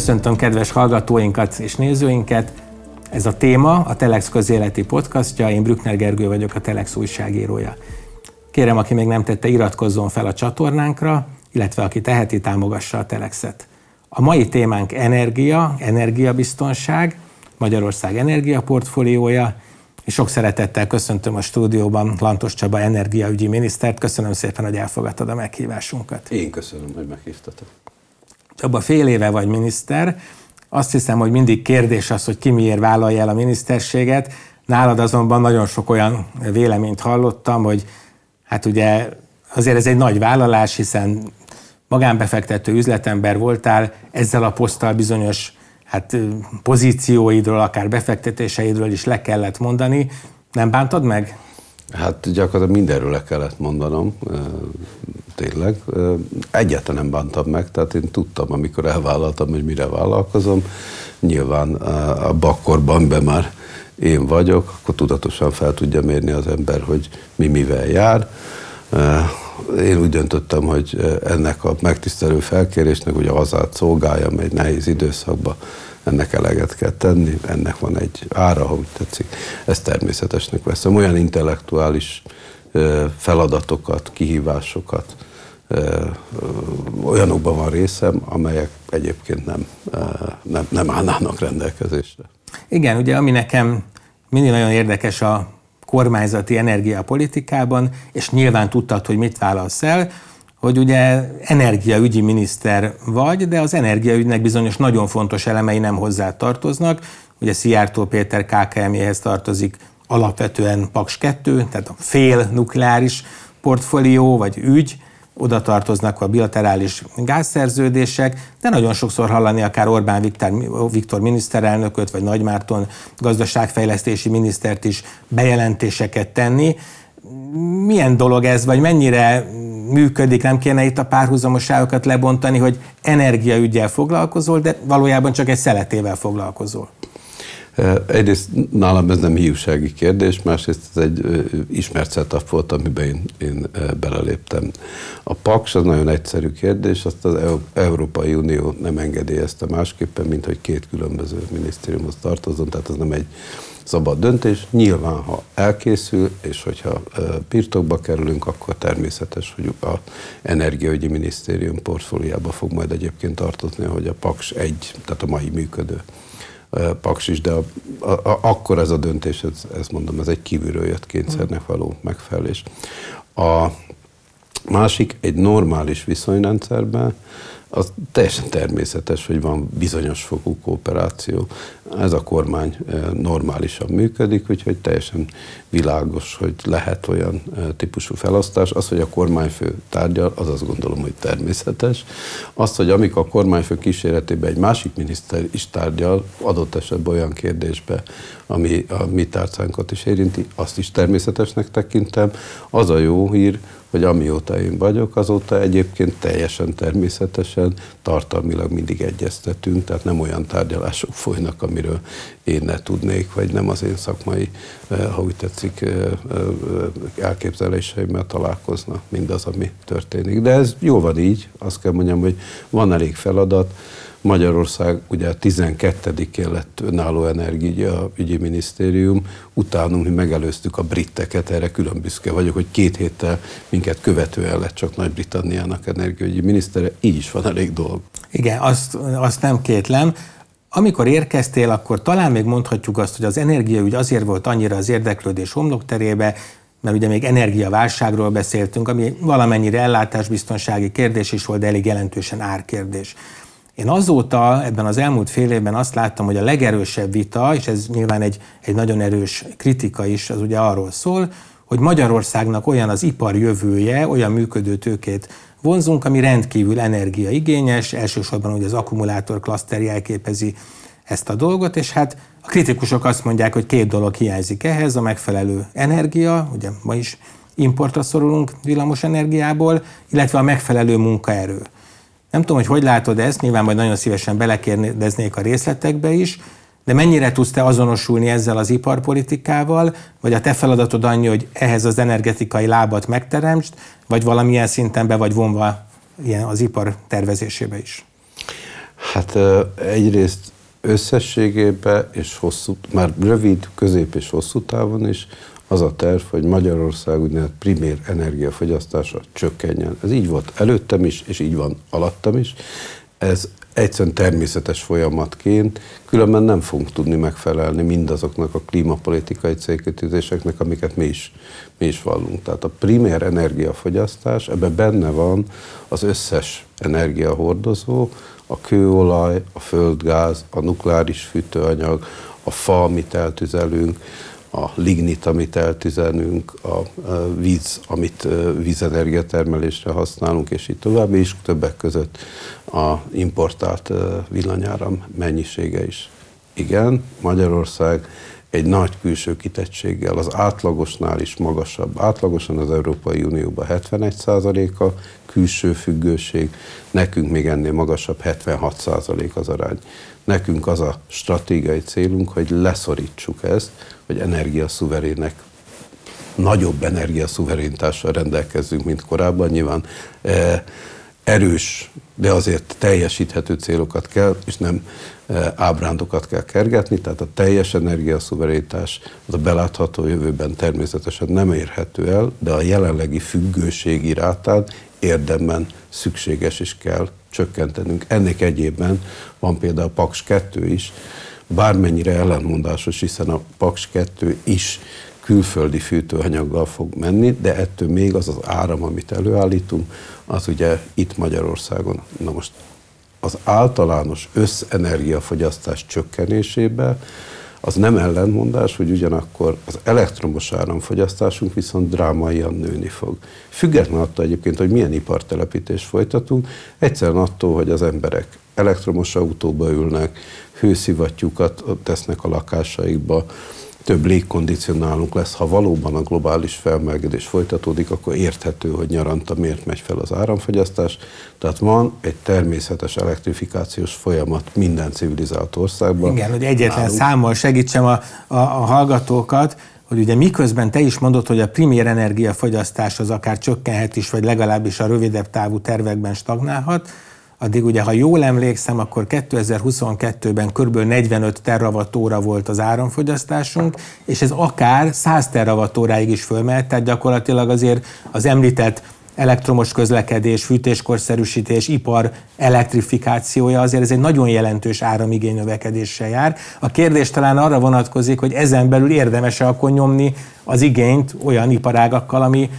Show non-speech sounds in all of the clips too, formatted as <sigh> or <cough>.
Köszöntöm kedves hallgatóinkat és nézőinket. Ez a téma a Telex közéleti podcastja, én Brückner Gergő vagyok, a Telex újságírója. Kérem, aki még nem tette, iratkozzon fel a csatornánkra, illetve aki teheti, támogassa a Telexet. A mai témánk energia, energiabiztonság, Magyarország energiaportfóliója, és sok szeretettel köszöntöm a stúdióban Lantos Csaba energiaügyi minisztert. Köszönöm szépen, hogy elfogadtad a meghívásunkat. Én köszönöm, hogy meghívtatok. Csaba, fél éve vagy miniszter. Azt hiszem, hogy mindig kérdés az, hogy ki miért vállalja el a miniszterséget. Nálad azonban nagyon sok olyan véleményt hallottam, hogy hát ugye azért ez egy nagy vállalás, hiszen magánbefektető üzletember voltál, ezzel a poszttal bizonyos hát pozícióidról, akár befektetéseidről is le kellett mondani. Nem bántad meg? Hát gyakorlatilag mindenről le kellett mondanom, tényleg. Egyáltalán nem bántam meg, tehát én tudtam, amikor elvállaltam, hogy mire vállalkozom. Nyilván a bakkorban be már én vagyok, akkor tudatosan fel tudja mérni az ember, hogy mi mivel jár. Én úgy döntöttem, hogy ennek a megtisztelő felkérésnek, a hazát szolgáljam egy nehéz időszakban, ennek eleget kell tenni, ennek van egy ára, ha úgy tetszik. Ezt természetesnek veszem. Olyan intellektuális feladatokat, kihívásokat, olyanokban van részem, amelyek egyébként nem, nem, nem állnának rendelkezésre. Igen, ugye ami nekem mindig nagyon érdekes a kormányzati energiapolitikában, és nyilván tudtad, hogy mit válasz el, hogy ugye energiaügyi miniszter vagy, de az energiaügynek bizonyos nagyon fontos elemei nem hozzá tartoznak. Ugye Szijjártó Péter KKM-jéhez tartozik alapvetően Paks 2, tehát a fél nukleáris portfólió vagy ügy, oda tartoznak a bilaterális gázszerződések, de nagyon sokszor hallani akár Orbán Viktor, Viktor miniszterelnököt, vagy Nagymárton gazdaságfejlesztési minisztert is bejelentéseket tenni. Milyen dolog ez, vagy mennyire működik, nem kéne itt a párhuzamosságokat lebontani, hogy energiaügyel foglalkozol, de valójában csak egy szeletével foglalkozol? Egyrészt nálam ez nem hiúsági kérdés, másrészt ez egy ismert setup volt, amiben én, én beleléptem. A PAKS az nagyon egyszerű kérdés, azt az Európai Unió nem engedélyezte másképpen, mint hogy két különböző minisztériumhoz tartozom, tehát ez nem egy szabad döntés. Nyilván, ha elkészül, és hogyha birtokba kerülünk, akkor természetes, hogy a Energiaügyi Minisztérium portfóliába fog majd egyébként tartozni, hogy a PAKS egy, tehát a mai működő Paks is, de a, a, a, akkor ez a döntés, ez, ez mondom, ez egy kívülről jött kényszernek való megfelelés. A másik, egy normális viszonyrendszerben az teljesen természetes, hogy van bizonyos fokú kooperáció. Ez a kormány eh, normálisan működik, úgyhogy teljesen világos, hogy lehet olyan eh, típusú felosztás. Az, hogy a kormányfő tárgyal, az azt gondolom, hogy természetes. Az, hogy amikor a kormányfő kíséretében egy másik miniszter is tárgyal, adott esetben olyan kérdésbe, ami a mi tárcánkat is érinti, azt is természetesnek tekintem. Az a jó hír, hogy amióta én vagyok, azóta egyébként teljesen természetesen tartalmilag mindig egyeztetünk, tehát nem olyan tárgyalások folynak, amiről én ne tudnék, vagy nem az én szakmai, eh, ha úgy tetszik, eh, eh, elképzeléseimmel találkozna mindaz, ami történik. De ez jó van így, azt kell mondjam, hogy van elég feladat, Magyarország ugye a 12-én lett önálló ügyi minisztérium, utánunk mi megelőztük a britteket, erre külön büszke vagyok, hogy két héttel minket követően lett csak Nagy-Britanniának energiaügyi minisztere, így is van elég dolg. Igen, azt, azt nem kétlem. Amikor érkeztél, akkor talán még mondhatjuk azt, hogy az energiaügy azért volt annyira az érdeklődés homlokterébe, mert ugye még energiaválságról beszéltünk, ami valamennyire ellátásbiztonsági kérdés is volt, de elég jelentősen árkérdés. Én azóta ebben az elmúlt fél évben azt láttam, hogy a legerősebb vita, és ez nyilván egy, egy nagyon erős kritika is, az ugye arról szól, hogy Magyarországnak olyan az ipar jövője, olyan működő tőkét vonzunk, ami rendkívül energiaigényes, elsősorban ugye az akkumulátor klaszter jelképezi ezt a dolgot, és hát a kritikusok azt mondják, hogy két dolog hiányzik ehhez, a megfelelő energia, ugye ma is importra szorulunk villamos energiából, illetve a megfelelő munkaerő. Nem tudom, hogy hogy látod ezt, nyilván majd nagyon szívesen belekérdeznék a részletekbe is, de mennyire tudsz te azonosulni ezzel az iparpolitikával, vagy a te feladatod annyi, hogy ehhez az energetikai lábat megteremtsd, vagy valamilyen szinten be vagy vonva ilyen az ipar tervezésébe is? Hát egyrészt összességében és hosszú, már rövid, közép és hosszú távon is az a terv, hogy Magyarország úgynevezett primér energiafogyasztása csökkenjen. Ez így volt előttem is, és így van alattam is. Ez egyszerűen természetes folyamatként, különben nem fogunk tudni megfelelni mindazoknak a klímapolitikai célkötőzéseknek, amiket mi is, mi is vallunk. Tehát a primér energiafogyasztás, ebben benne van az összes energiahordozó, a kőolaj, a földgáz, a nukleáris fűtőanyag, a fa, amit eltüzelünk, a lignit, amit eltüzelünk, a víz, amit vízenergia termelésre használunk, és így tovább, és többek között a importált villanyáram mennyisége is. Igen, Magyarország egy nagy külső kitettséggel, az átlagosnál is magasabb. Átlagosan az Európai Unióban 71% a külső függőség, nekünk még ennél magasabb 76% az arány. Nekünk az a stratégiai célunk, hogy leszorítsuk ezt, hogy energiaszuverének nagyobb energiaszuveréntással rendelkezzünk, mint korábban. Nyilván eh, erős, de azért teljesíthető célokat kell, és nem e, ábrándokat kell kergetni, tehát a teljes energiaszuverenitás az a belátható jövőben természetesen nem érhető el, de a jelenlegi függőségi rátát érdemben szükséges is kell csökkentenünk. Ennek egyébben van például a Paks 2 is, bármennyire ellentmondásos, hiszen a Paks 2 is külföldi fűtőanyaggal fog menni, de ettől még az az áram, amit előállítunk, az ugye itt Magyarországon. Na most az általános összenergiafogyasztás csökkenésébe az nem ellentmondás, hogy ugyanakkor az elektromos áramfogyasztásunk viszont drámaian nőni fog. Független attól egyébként, hogy milyen ipartelepítést folytatunk, egyszerűen attól, hogy az emberek elektromos autóba ülnek, hőszivattyúkat tesznek a lakásaikba, több légkondicionálunk lesz, ha valóban a globális felmelegedés folytatódik, akkor érthető, hogy nyaranta miért megy fel az áramfogyasztás. Tehát van egy természetes elektrifikációs folyamat minden civilizált országban. Igen, hogy egyetlen Nálunk. számmal segítsem a, a, a hallgatókat, hogy ugye miközben te is mondod, hogy a primér energiafogyasztás az akár csökkenhet is, vagy legalábbis a rövidebb távú tervekben stagnálhat, addig ugye, ha jól emlékszem, akkor 2022-ben kb. 45 teravatóra volt az áramfogyasztásunk, és ez akár 100 teravatóráig is fölmehet, tehát gyakorlatilag azért az említett elektromos közlekedés, fűtéskorszerűsítés, ipar elektrifikációja, azért ez egy nagyon jelentős áramigény növekedéssel jár. A kérdés talán arra vonatkozik, hogy ezen belül érdemes-e akkor nyomni az igényt olyan iparágakkal, ami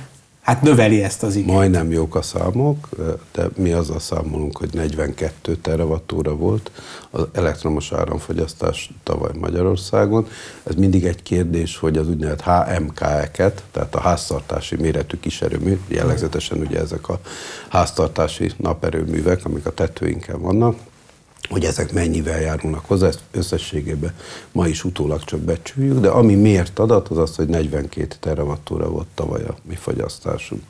hát növeli ezt az igényt. Majdnem jók a számok, de mi azzal számolunk, hogy 42 teravattóra volt az elektromos áramfogyasztás tavaly Magyarországon. Ez mindig egy kérdés, hogy az úgynevezett HMK-eket, tehát a háztartási méretű kiserőmű, jellegzetesen ugye ezek a háztartási naperőművek, amik a tetőinken vannak, hogy ezek mennyivel járulnak hozzá, ezt összességében ma is utólag csak becsüljük, de ami miért adat, az az, hogy 42 teravattóra volt tavaly a mi fogyasztásunk.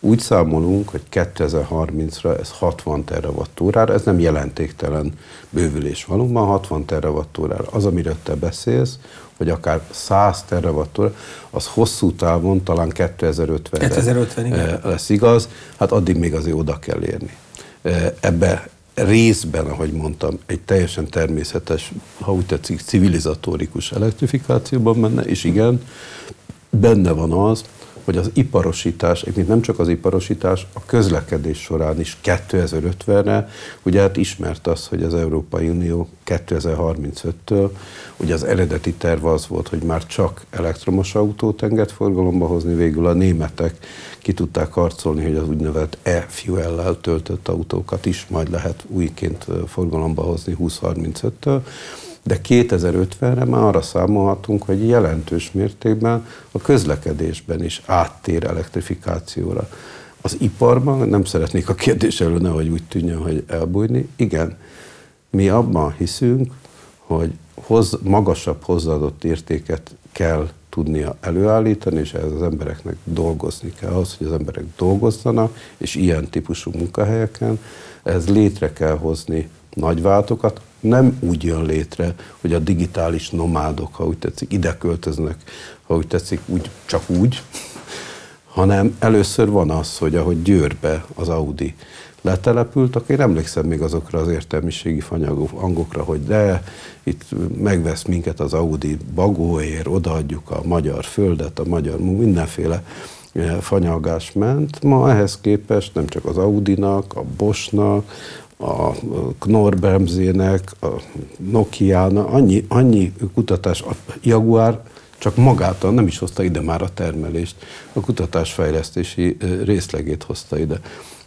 Úgy számolunk, hogy 2030-ra ez 60 terawattórára, ez nem jelentéktelen bővülés valóban, 60 terawattórára. Az, amiről te beszélsz, hogy akár 100 terawattóra, az hosszú távon talán 2050-re 2050, eh, lesz igaz, hát addig még azért oda kell érni. Ebbe részben, ahogy mondtam, egy teljesen természetes, ha úgy tetszik, civilizatórikus elektrifikációban menne, és igen, benne van az, hogy az iparosítás, egyébként nem csak az iparosítás, a közlekedés során is 2050-re, ugye hát ismert az, hogy az Európai Unió 2035-től, ugye az eredeti terv az volt, hogy már csak elektromos autót enged forgalomba hozni, végül a németek ki tudták harcolni, hogy az úgynevezett e-fuel-lel töltött autókat is majd lehet újként forgalomba hozni 2035-től, de 2050-re már arra számolhatunk, hogy jelentős mértékben a közlekedésben is áttér elektrifikációra. Az iparban, nem szeretnék a kérdés elő nehogy úgy tűnjön, hogy elbújni, igen, mi abban hiszünk, hogy hoz, magasabb hozzáadott értéket kell tudnia előállítani, és ehhez az embereknek dolgozni kell ahhoz, hogy az emberek dolgozzanak, és ilyen típusú munkahelyeken, ehhez létre kell hozni nagyváltokat, nem úgy jön létre, hogy a digitális nomádok, ha úgy tetszik, ide költöznek, ha úgy tetszik, úgy, csak úgy, hanem először van az, hogy ahogy Győrbe az Audi letelepült, akkor én emlékszem még azokra az értelmiségi fanyagokra, hogy de itt megvesz minket az Audi bagóért, odaadjuk a magyar földet, a magyar mindenféle fanyalgás ment. Ma ehhez képest nem csak az Audinak, a Boschnak, a Knorr-Bremzének, a Nokia-nak, annyi, annyi kutatás, a Jaguar csak magától nem is hozta ide már a termelést, a kutatásfejlesztési részlegét hozta ide.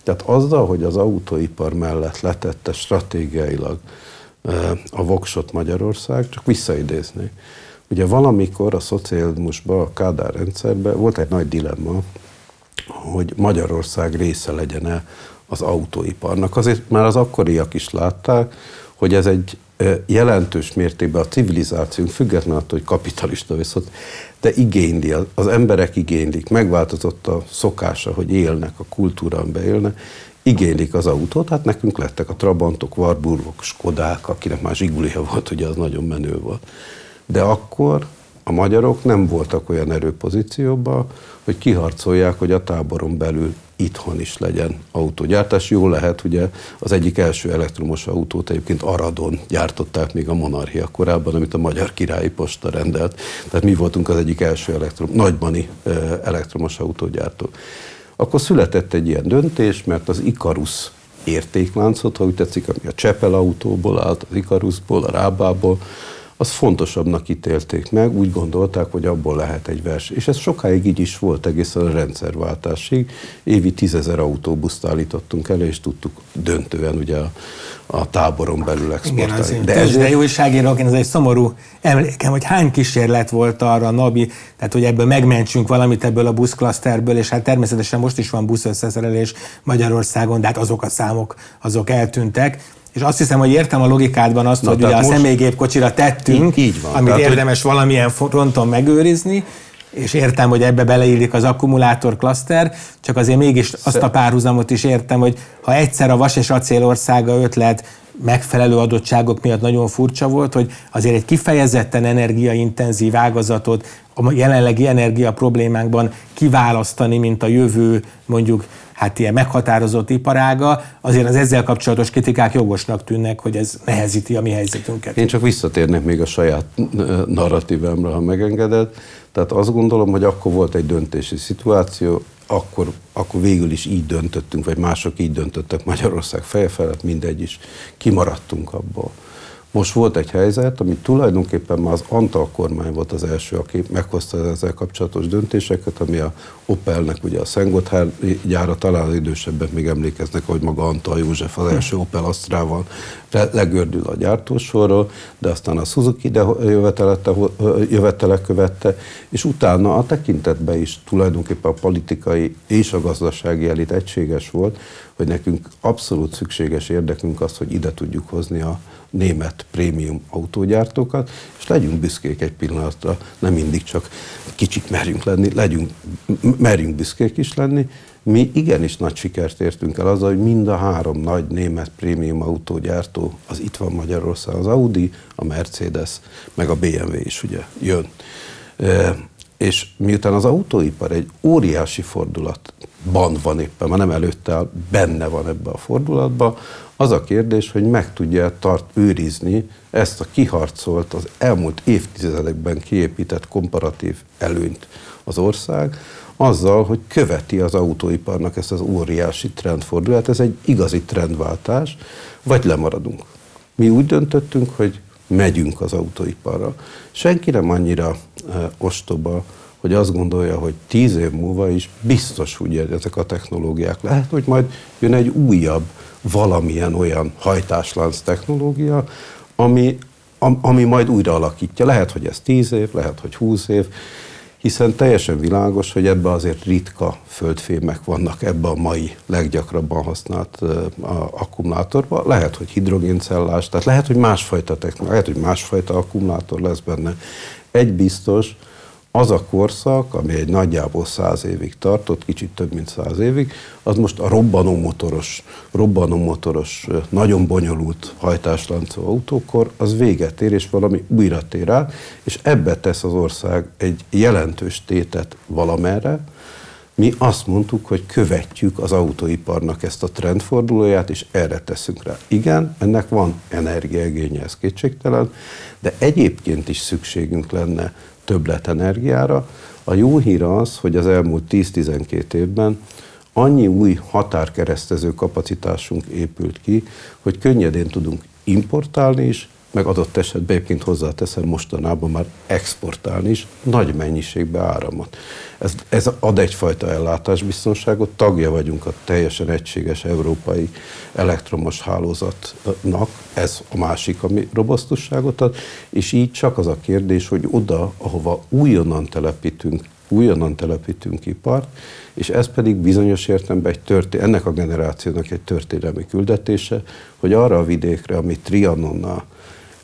Tehát azzal, hogy az autóipar mellett letette stratégiailag a voksot Magyarország, csak visszaidézni. Ugye valamikor a szocializmusban, a Kádár rendszerben volt egy nagy dilemma, hogy Magyarország része legyen-e az autóiparnak. Azért már az akkoriak is látták, hogy ez egy jelentős mértékben a civilizációnk, függetlenül attól, hogy kapitalista viszont, de igényli, az emberek igénylik, megváltozott a szokása, hogy élnek, a kultúrán beélnek, igénylik az autót, hát nekünk lettek a Trabantok, Warburgok, Skodák, akinek már Zsigulia volt, ugye az nagyon menő volt. De akkor a magyarok nem voltak olyan erőpozícióban, hogy kiharcolják, hogy a táboron belül itthon is legyen autógyártás. Jó lehet, ugye az egyik első elektromos autót egyébként Aradon gyártották még a monarchia korában, amit a Magyar Királyi Posta rendelt. Tehát mi voltunk az egyik első elektrom, nagybani elektromos autógyártó. Akkor született egy ilyen döntés, mert az Ikarus értékláncot, ha úgy tetszik, ami a Csepel autóból állt, az Ikarusból, a Rábából, az fontosabbnak ítélték meg, úgy gondolták, hogy abból lehet egy vers. És ez sokáig így is volt egészen a rendszerváltásig. Évi tízezer autóbuszt állítottunk elő, és tudtuk döntően ugye a, a táboron belül exportálni. Igen, de ez de újságíróként ez egy szomorú emlékem, hogy hány kísérlet volt arra, Nabi, tehát hogy ebből megmentsünk valamit ebből a buszklaszterből, és hát természetesen most is van buszösszeszerelés Magyarországon, de hát azok a számok, azok eltűntek és azt hiszem, hogy értem a logikádban azt, Na, hogy ugye a személygépkocsira tettünk, így, így van, amit tehát, érdemes hogy... valamilyen fronton megőrizni, és értem, hogy ebbe beleillik az akkumulátor klaszter, csak azért mégis azt a párhuzamot is értem, hogy ha egyszer a vas és acél országa ötlet megfelelő adottságok miatt nagyon furcsa volt, hogy azért egy kifejezetten energiaintenzív ágazatot a jelenlegi energia problémánkban kiválasztani, mint a jövő mondjuk hát ilyen meghatározott iparága, azért az ezzel kapcsolatos kritikák jogosnak tűnnek, hogy ez nehezíti a mi helyzetünket. Én csak visszatérnék még a saját narratívámra, ha megengeded. Tehát azt gondolom, hogy akkor volt egy döntési szituáció, akkor, akkor végül is így döntöttünk, vagy mások így döntöttek Magyarország feje felett, mindegy is, kimaradtunk abból. Most volt egy helyzet, ami tulajdonképpen már az Antal kormány volt az első, aki meghozta ezzel kapcsolatos döntéseket, ami a Opelnek ugye a Szentgotthár gyára, talán az idősebbek még emlékeznek, hogy maga Antal József az első Opel Astrával legördül a gyártósorról, de aztán a Suzuki de jövetele követte, és utána a tekintetben is tulajdonképpen a politikai és a gazdasági elit egységes volt, hogy nekünk abszolút szükséges érdekünk az, hogy ide tudjuk hozni a német prémium autógyártókat, és legyünk büszkék egy pillanatra, nem mindig csak kicsik merjünk lenni, legyünk, merjünk büszkék is lenni. Mi igenis nagy sikert értünk el azzal, hogy mind a három nagy német prémium autógyártó, az itt van Magyarország, az Audi, a Mercedes, meg a BMW is ugye jön. És miután az autóipar egy óriási fordulatban van éppen, már nem előtte, benne van ebbe a fordulatba, az a kérdés, hogy meg tudja tart őrizni ezt a kiharcolt, az elmúlt évtizedekben kiépített komparatív előnyt az ország, azzal, hogy követi az autóiparnak ezt az óriási trendfordulat. Ez egy igazi trendváltás, vagy lemaradunk. Mi úgy döntöttünk, hogy megyünk az autóiparra. Senki nem annyira ostoba, hogy azt gondolja, hogy tíz év múlva is biztos, hogy ezek a technológiák lehet, hogy majd jön egy újabb valamilyen olyan hajtáslánc technológia, ami, ami majd újra alakítja. Lehet, hogy ez 10 év, lehet, hogy 20 év, hiszen teljesen világos, hogy ebbe azért ritka földfémek vannak ebbe a mai leggyakrabban használt uh, akkumulátorba. Lehet, hogy hidrogéncellás, tehát lehet, hogy másfajta technológia, lehet, hogy másfajta akkumulátor lesz benne. Egy biztos, az a korszak, ami egy nagyjából száz évig tartott, kicsit több mint száz évig, az most a robbanómotoros, robbanómotoros, nagyon bonyolult hajtásláncú autókor, az véget ér, és valami újra tér át, és ebbe tesz az ország egy jelentős tétet valamerre, Mi azt mondtuk, hogy követjük az autóiparnak ezt a trendfordulóját, és erre teszünk rá. Igen, ennek van energiaigénye, ez kétségtelen, de egyébként is szükségünk lenne többlet energiára. A jó hír az, hogy az elmúlt 10-12 évben annyi új határkeresztező kapacitásunk épült ki, hogy könnyedén tudunk importálni is, meg adott esetben egyébként hozzáteszem mostanában már exportálni is nagy mennyiségbe áramot. Ez, ez ad egyfajta ellátásbiztonságot, tagja vagyunk a teljesen egységes európai elektromos hálózatnak, ez a másik, ami robosztusságot ad, és így csak az a kérdés, hogy oda, ahova újonnan telepítünk, újonnan telepítünk ipart, és ez pedig bizonyos értelemben egy történ- ennek a generációnak egy történelmi küldetése, hogy arra a vidékre, amit Trianonnal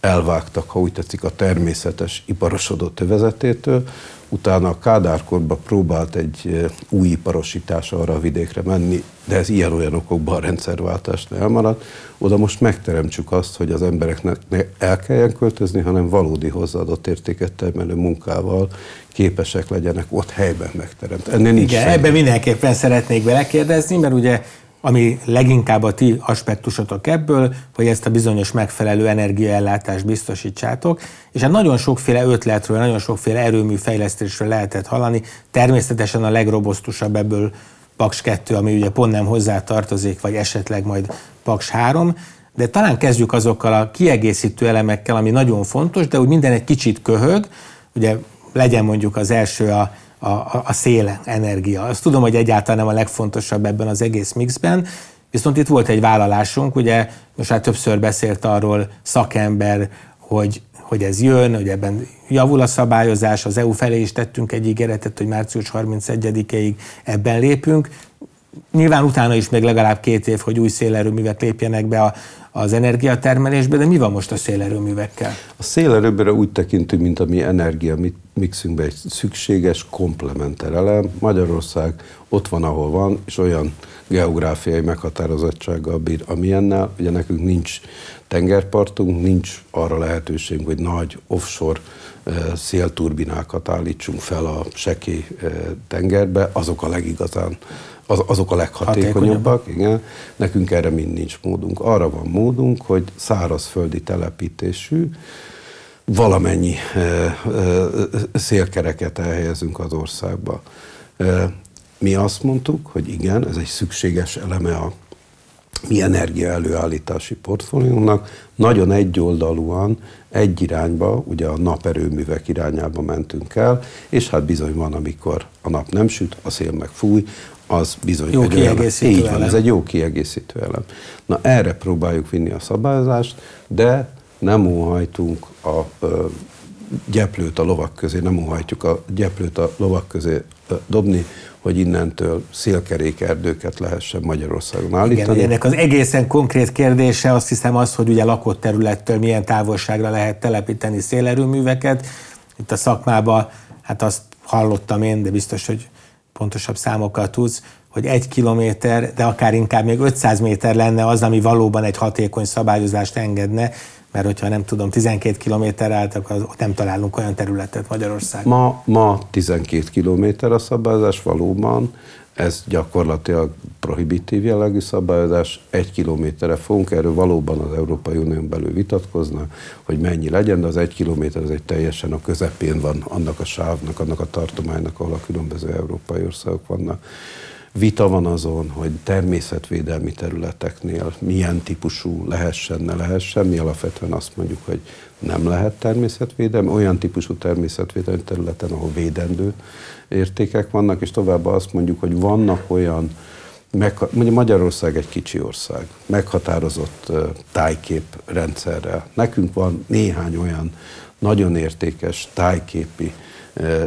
elvágtak, ha úgy tetszik, a természetes iparosodott övezetétől, utána a Kádárkorban próbált egy új iparosítás arra a vidékre menni, de ez ilyen-olyan okokban a rendszerváltásnál elmaradt. Oda most megteremtsük azt, hogy az embereknek ne el kelljen költözni, hanem valódi hozzáadott értéket termelő munkával képesek legyenek ott helyben megteremteni. Ennél nincs Igen, ebben mindenképpen szeretnék belekérdezni, mert ugye ami leginkább a ti aspektusotok ebből, hogy ezt a bizonyos megfelelő energiaellátást biztosítsátok, és hát nagyon sokféle ötletről, nagyon sokféle erőmű fejlesztésről lehetett hallani, természetesen a legrobosztusabb ebből Paks 2, ami ugye pont nem hozzá tartozik, vagy esetleg majd Paks 3, de talán kezdjük azokkal a kiegészítő elemekkel, ami nagyon fontos, de úgy minden egy kicsit köhög, ugye legyen mondjuk az első a a, a, a szél energia. Azt tudom, hogy egyáltalán nem a legfontosabb ebben az egész mixben, viszont itt volt egy vállalásunk, ugye most már többször beszélt arról szakember, hogy, hogy ez jön, hogy ebben javul a szabályozás, az EU felé is tettünk egy ígéretet, hogy március 31-ig ebben lépünk. Nyilván utána is még legalább két év, hogy új szélerőművek lépjenek be a, az energiatermelésbe, de mi van most a szélerőművekkel? A szélerőműre úgy tekintünk, mint a mi energia mixünkbe egy szükséges komplementer elem. Magyarország ott van, ahol van, és olyan geográfiai meghatározottsággal bír, amilyennel. Ugye nekünk nincs tengerpartunk, nincs arra lehetőségünk, hogy nagy offshore szélturbinákat állítsunk fel a seki tengerbe, azok a legigazán az, azok a leghatékonyabbak, igen. Nekünk erre mind nincs módunk. Arra van módunk, hogy szárazföldi telepítésű, valamennyi e, e, szélkereket elhelyezünk az országba. E, mi azt mondtuk, hogy igen, ez egy szükséges eleme a mi energia előállítási portfóliónak. Nagyon egyoldalúan, egy irányba, ugye a naperőművek irányába mentünk el, és hát bizony van, amikor a nap nem süt, a szél meg fúj, az bizony jó egy kiegészítő Így van, elem. ez egy jó kiegészítő elem. Na erre próbáljuk vinni a szabályozást, de nem óhajtunk a ö, gyeplőt a lovak közé, nem óhajtjuk a gyeplőt a lovak közé ö, dobni, hogy innentől szélkerékerdőket lehessen Magyarországon állítani. Igen, ennek az egészen konkrét kérdése azt hiszem az, hogy ugye lakott területtől milyen távolságra lehet telepíteni szélerőműveket. Itt a szakmában, hát azt hallottam én, de biztos, hogy pontosabb számokkal tudsz, hogy egy kilométer, de akár inkább még 500 méter lenne az, ami valóban egy hatékony szabályozást engedne, mert hogyha nem tudom, 12 kilométer álltak, az, ott nem találunk olyan területet Magyarországon. Ma, ma 12 kilométer a szabályozás valóban, ez gyakorlatilag prohibitív jellegű szabályozás, egy kilométerre fogunk, erről valóban az Európai Unión belül vitatkozna, hogy mennyi legyen, de az egy kilométer az egy teljesen a közepén van annak a sávnak, annak a tartománynak, ahol a különböző európai országok vannak. Vita van azon, hogy természetvédelmi területeknél milyen típusú lehessen, ne lehessen. Mi alapvetően azt mondjuk, hogy nem lehet természetvédelmi, olyan típusú természetvédelmi területen, ahol védendő értékek vannak, és továbbá azt mondjuk, hogy vannak olyan, mondjuk Magyarország egy kicsi ország, meghatározott tájkép rendszerrel. Nekünk van néhány olyan nagyon értékes tájképi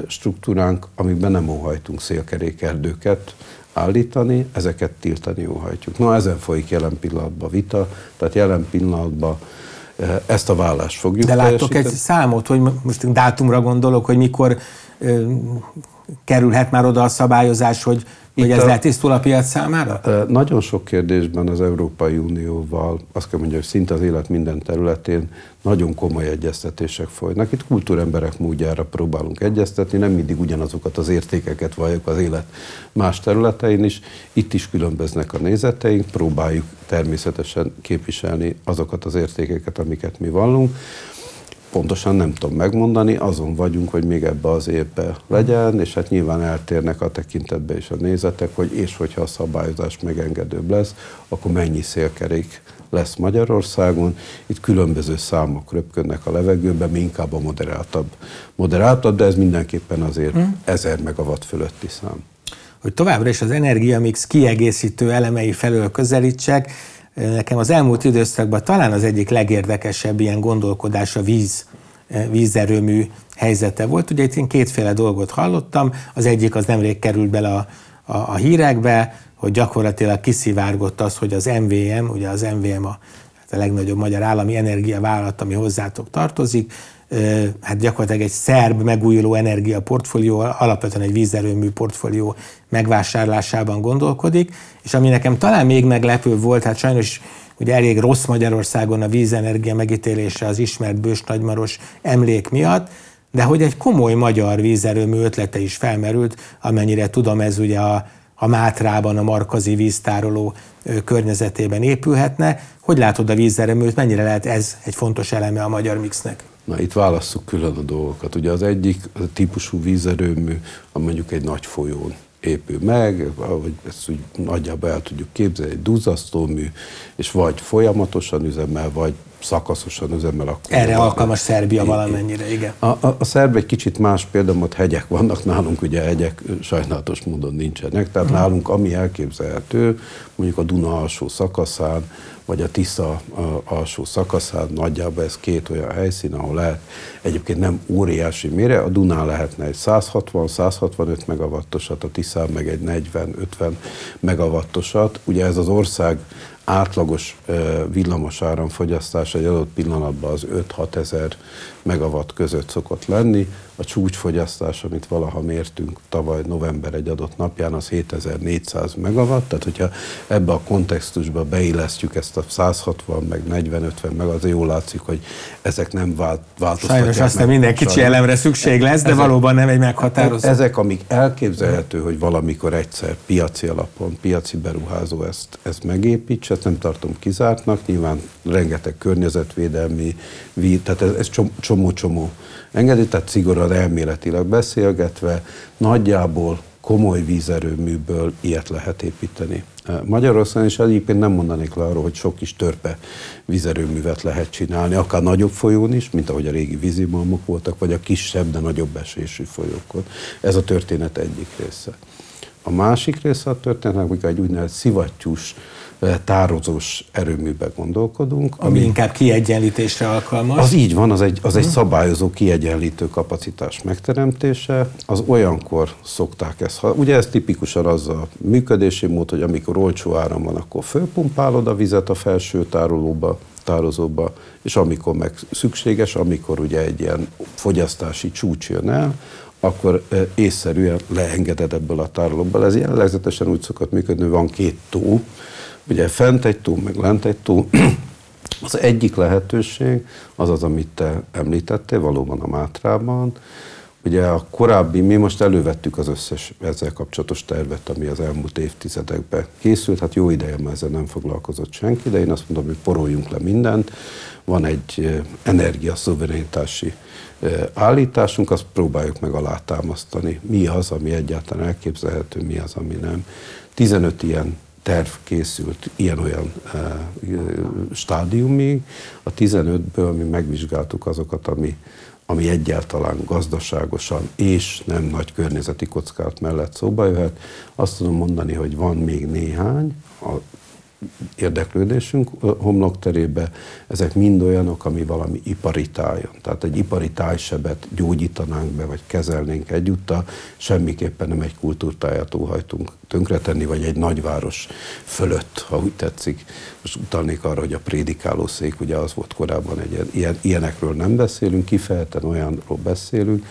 struktúránk, amikben nem óhajtunk szélkerékerdőket állítani, ezeket tiltani óhajtjuk. Na, ezen folyik jelen pillanatban vita, tehát jelen pillanatban ezt a vállást fogjuk De látok egy számot, hogy most dátumra gondolok, hogy mikor kerülhet már oda a szabályozás, hogy Hogy ez letisztul a piac számára? Nagyon sok kérdésben az Európai Unióval, azt kell mondjam, hogy szinte az élet minden területén nagyon komoly egyeztetések folynak. Itt kultúremberek módjára próbálunk egyeztetni, nem mindig ugyanazokat az értékeket valljuk az élet más területein is. Itt is különböznek a nézeteink, próbáljuk természetesen képviselni azokat az értékeket, amiket mi vallunk pontosan nem tudom megmondani, azon vagyunk, hogy még ebbe az évbe legyen, és hát nyilván eltérnek a tekintetbe is a nézetek, hogy és hogyha a szabályozás megengedőbb lesz, akkor mennyi szélkerék lesz Magyarországon. Itt különböző számok röpködnek a levegőben, mi inkább a moderáltabb, moderáltabb, de ez mindenképpen azért hmm. 1000 megawatt fölötti szám. Hogy továbbra is az energiamix kiegészítő elemei felől közelítsek, Nekem az elmúlt időszakban talán az egyik legérdekesebb ilyen gondolkodás a víz, eh, vízerőmű helyzete volt. Ugye itt én kétféle dolgot hallottam, az egyik az nemrég került bele a, a, a hírekbe, hogy gyakorlatilag kiszivárgott az, hogy az MVM, ugye az MVM a, hát a legnagyobb magyar állami energiavállalat, ami hozzátok tartozik, hát gyakorlatilag egy szerb megújuló energia portfólió, alapvetően egy vízerőmű portfólió megvásárlásában gondolkodik, és ami nekem talán még meglepő volt, hát sajnos ugye elég rossz Magyarországon a vízenergia megítélése az ismert Bős Nagymaros emlék miatt, de hogy egy komoly magyar vízerőmű ötlete is felmerült, amennyire tudom, ez ugye a, a Mátrában, a Markazi víztároló környezetében épülhetne. Hogy látod a vízerőműt, mennyire lehet ez egy fontos eleme a magyar mixnek? Na itt válasszuk külön a dolgokat. Ugye az egyik a típusú vízerőmű, a mondjuk egy nagy folyón épül meg, vagy ezt úgy nagyjából el tudjuk képzelni, egy duzzasztómű, és vagy folyamatosan üzemel, vagy szakaszosan üzemel. Akkor Erre alkalmas Szerbia valamennyire, igen. A, a, a szerb egy kicsit más példa, ott hegyek vannak, nálunk ugye hegyek sajnálatos módon nincsenek, tehát hmm. nálunk ami elképzelhető, mondjuk a Duna alsó szakaszán, vagy a Tisza alsó szakaszán, nagyjából ez két olyan helyszín, ahol lehet egyébként nem óriási mére, a Dunán lehetne egy 160-165 megawattosat, a Tiszán meg egy 40-50 megawattosat. Ugye ez az ország átlagos villamos áramfogyasztás egy adott pillanatban az 5-6 ezer megawatt között szokott lenni. A csúcsfogyasztás, amit valaha mértünk tavaly november egy adott napján, az 7400 megawatt. Tehát, hogyha ebbe a kontextusba beillesztjük ezt a 160 meg 40-50 meg, azért jól látszik, hogy ezek nem vált, változtatják Sajnos aztán minden kicsi elemre szükség lesz, de ezek, valóban nem egy meghatározó. Ezek, amik elképzelhető, hogy valamikor egyszer piaci alapon, piaci beruházó ezt, ezt megépítse, ezt nem tartom kizártnak, nyilván rengeteg környezetvédelmi, tehát ez, ez csomó-csomó engedi, tehát szigorúan elméletileg beszélgetve, nagyjából komoly vízerőműből ilyet lehet építeni. Magyarországon is egyébként nem mondanék le arról, hogy sok kis törpe vízerőművet lehet csinálni, akár nagyobb folyón is, mint ahogy a régi vízimalmok voltak, vagy a kisebb, de nagyobb esésű folyókon. Ez a történet egyik része. A másik része a történetnek, amikor egy úgynevezett szivattyús tározós erőműbe gondolkodunk. Ami, ami inkább kiegyenlítésre alkalmas. Az így van, az egy, az egy hm. szabályozó kiegyenlítő kapacitás megteremtése. Az olyankor szokták ezt. Ha, ugye ez tipikusan az a működési mód, hogy amikor olcsó áram van, akkor fölpumpálod a vizet a felső tárolóba, tározóba, és amikor meg szükséges, amikor ugye egy ilyen fogyasztási csúcs jön el, akkor észszerűen leengeded ebből a tárolóból. Ez jellegzetesen úgy szokott működni, hogy van két tó, Ugye fent egy tó, meg lent egy tó. <clears throat> Az egyik lehetőség az az, amit te említettél, valóban a Mátrában. Ugye a korábbi, mi most elővettük az összes ezzel kapcsolatos tervet, ami az elmúlt évtizedekben készült. Hát jó ideje már ezzel nem foglalkozott senki, de én azt mondom, hogy poroljunk le mindent. Van egy energiaszuverenitási állításunk, azt próbáljuk meg alátámasztani. Mi az, ami egyáltalán elképzelhető, mi az, ami nem. 15 ilyen terv készült ilyen-olyan e, stádiumig. A 15-ből mi megvizsgáltuk azokat, ami, ami egyáltalán gazdaságosan és nem nagy környezeti kockát mellett szóba jöhet. Azt tudom mondani, hogy van még néhány, a érdeklődésünk homlokterébe, ezek mind olyanok, ami valami ipari tájon. Tehát egy ipari tájsebet gyógyítanánk be, vagy kezelnénk egyúttal, semmiképpen nem egy kultúrtáját óhajtunk tönkretenni, vagy egy nagyváros fölött, ha úgy tetszik. Most utalnék arra, hogy a prédikálószék, ugye az volt korábban egy ilyen, ilyenekről nem beszélünk, kifejezetten olyanról beszélünk,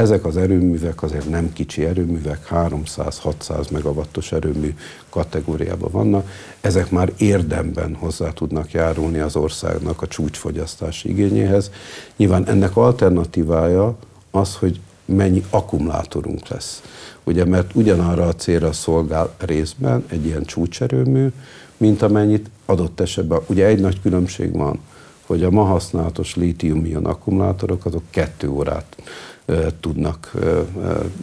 ezek az erőművek azért nem kicsi erőművek, 300-600 megawattos erőmű kategóriában vannak. Ezek már érdemben hozzá tudnak járulni az országnak a csúcsfogyasztási igényéhez. Nyilván ennek alternatívája az, hogy mennyi akkumulátorunk lesz. Ugye, mert ugyanarra a célra szolgál részben egy ilyen csúcserőmű, mint amennyit adott esetben. Ugye egy nagy különbség van, hogy a ma használatos lítium-ion akkumulátorok azok kettő órát tudnak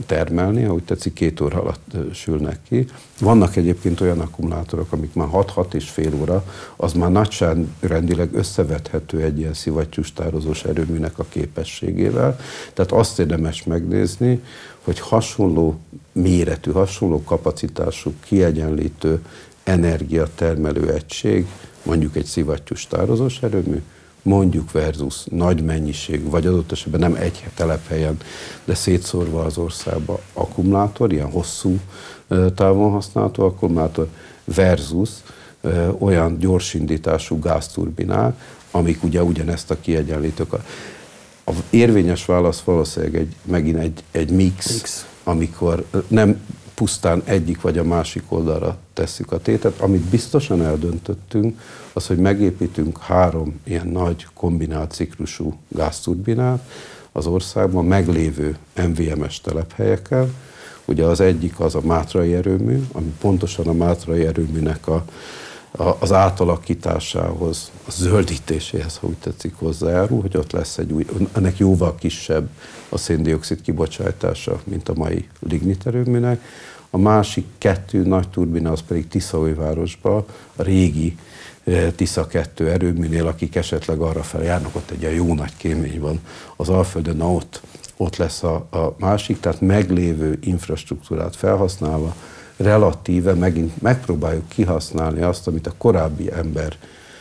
termelni, ahogy tetszik, két óra alatt sülnek ki. Vannak egyébként olyan akkumulátorok, amik már 6-6 és fél óra, az már nagyságrendileg összevethető egy ilyen szivattyús tározós erőműnek a képességével. Tehát azt érdemes megnézni, hogy hasonló méretű, hasonló kapacitású, kiegyenlítő energiatermelő egység, mondjuk egy szivattyús tározós erőmű, mondjuk versus nagy mennyiség, vagy adott esetben nem egy telephelyen, de szétszórva az országba akkumulátor, ilyen hosszú távon használható akkumulátor, versus olyan gyorsindítású gázturbinák, amik ugye ugyanezt a kiegyenlítők. A érvényes válasz valószínűleg egy, megint egy, egy mix, mix, amikor nem pusztán egyik vagy a másik oldalra tesszük a tétet. Amit biztosan eldöntöttünk, az, hogy megépítünk három ilyen nagy kombinált ciklusú gázturbinát az országban meglévő MVMS telephelyekkel. Ugye az egyik az a Mátrai erőmű, ami pontosan a Mátrai erőműnek a, az átalakításához, a zöldítéséhez, ha úgy tetszik, hozzájárul, hogy ott lesz egy új, ennek jóval kisebb a széndiokszid kibocsátása, mint a mai lignit erőműnek. A másik kettő nagy turbina az pedig Tiszaújvárosba, a régi eh, Tisza 2 erőműnél, akik esetleg arra fel járnak, ott egy jó nagy kémény van az Alföldön, na ott, ott lesz a, a másik, tehát meglévő infrastruktúrát felhasználva, relatíve megint megpróbáljuk kihasználni azt, amit a korábbi ember,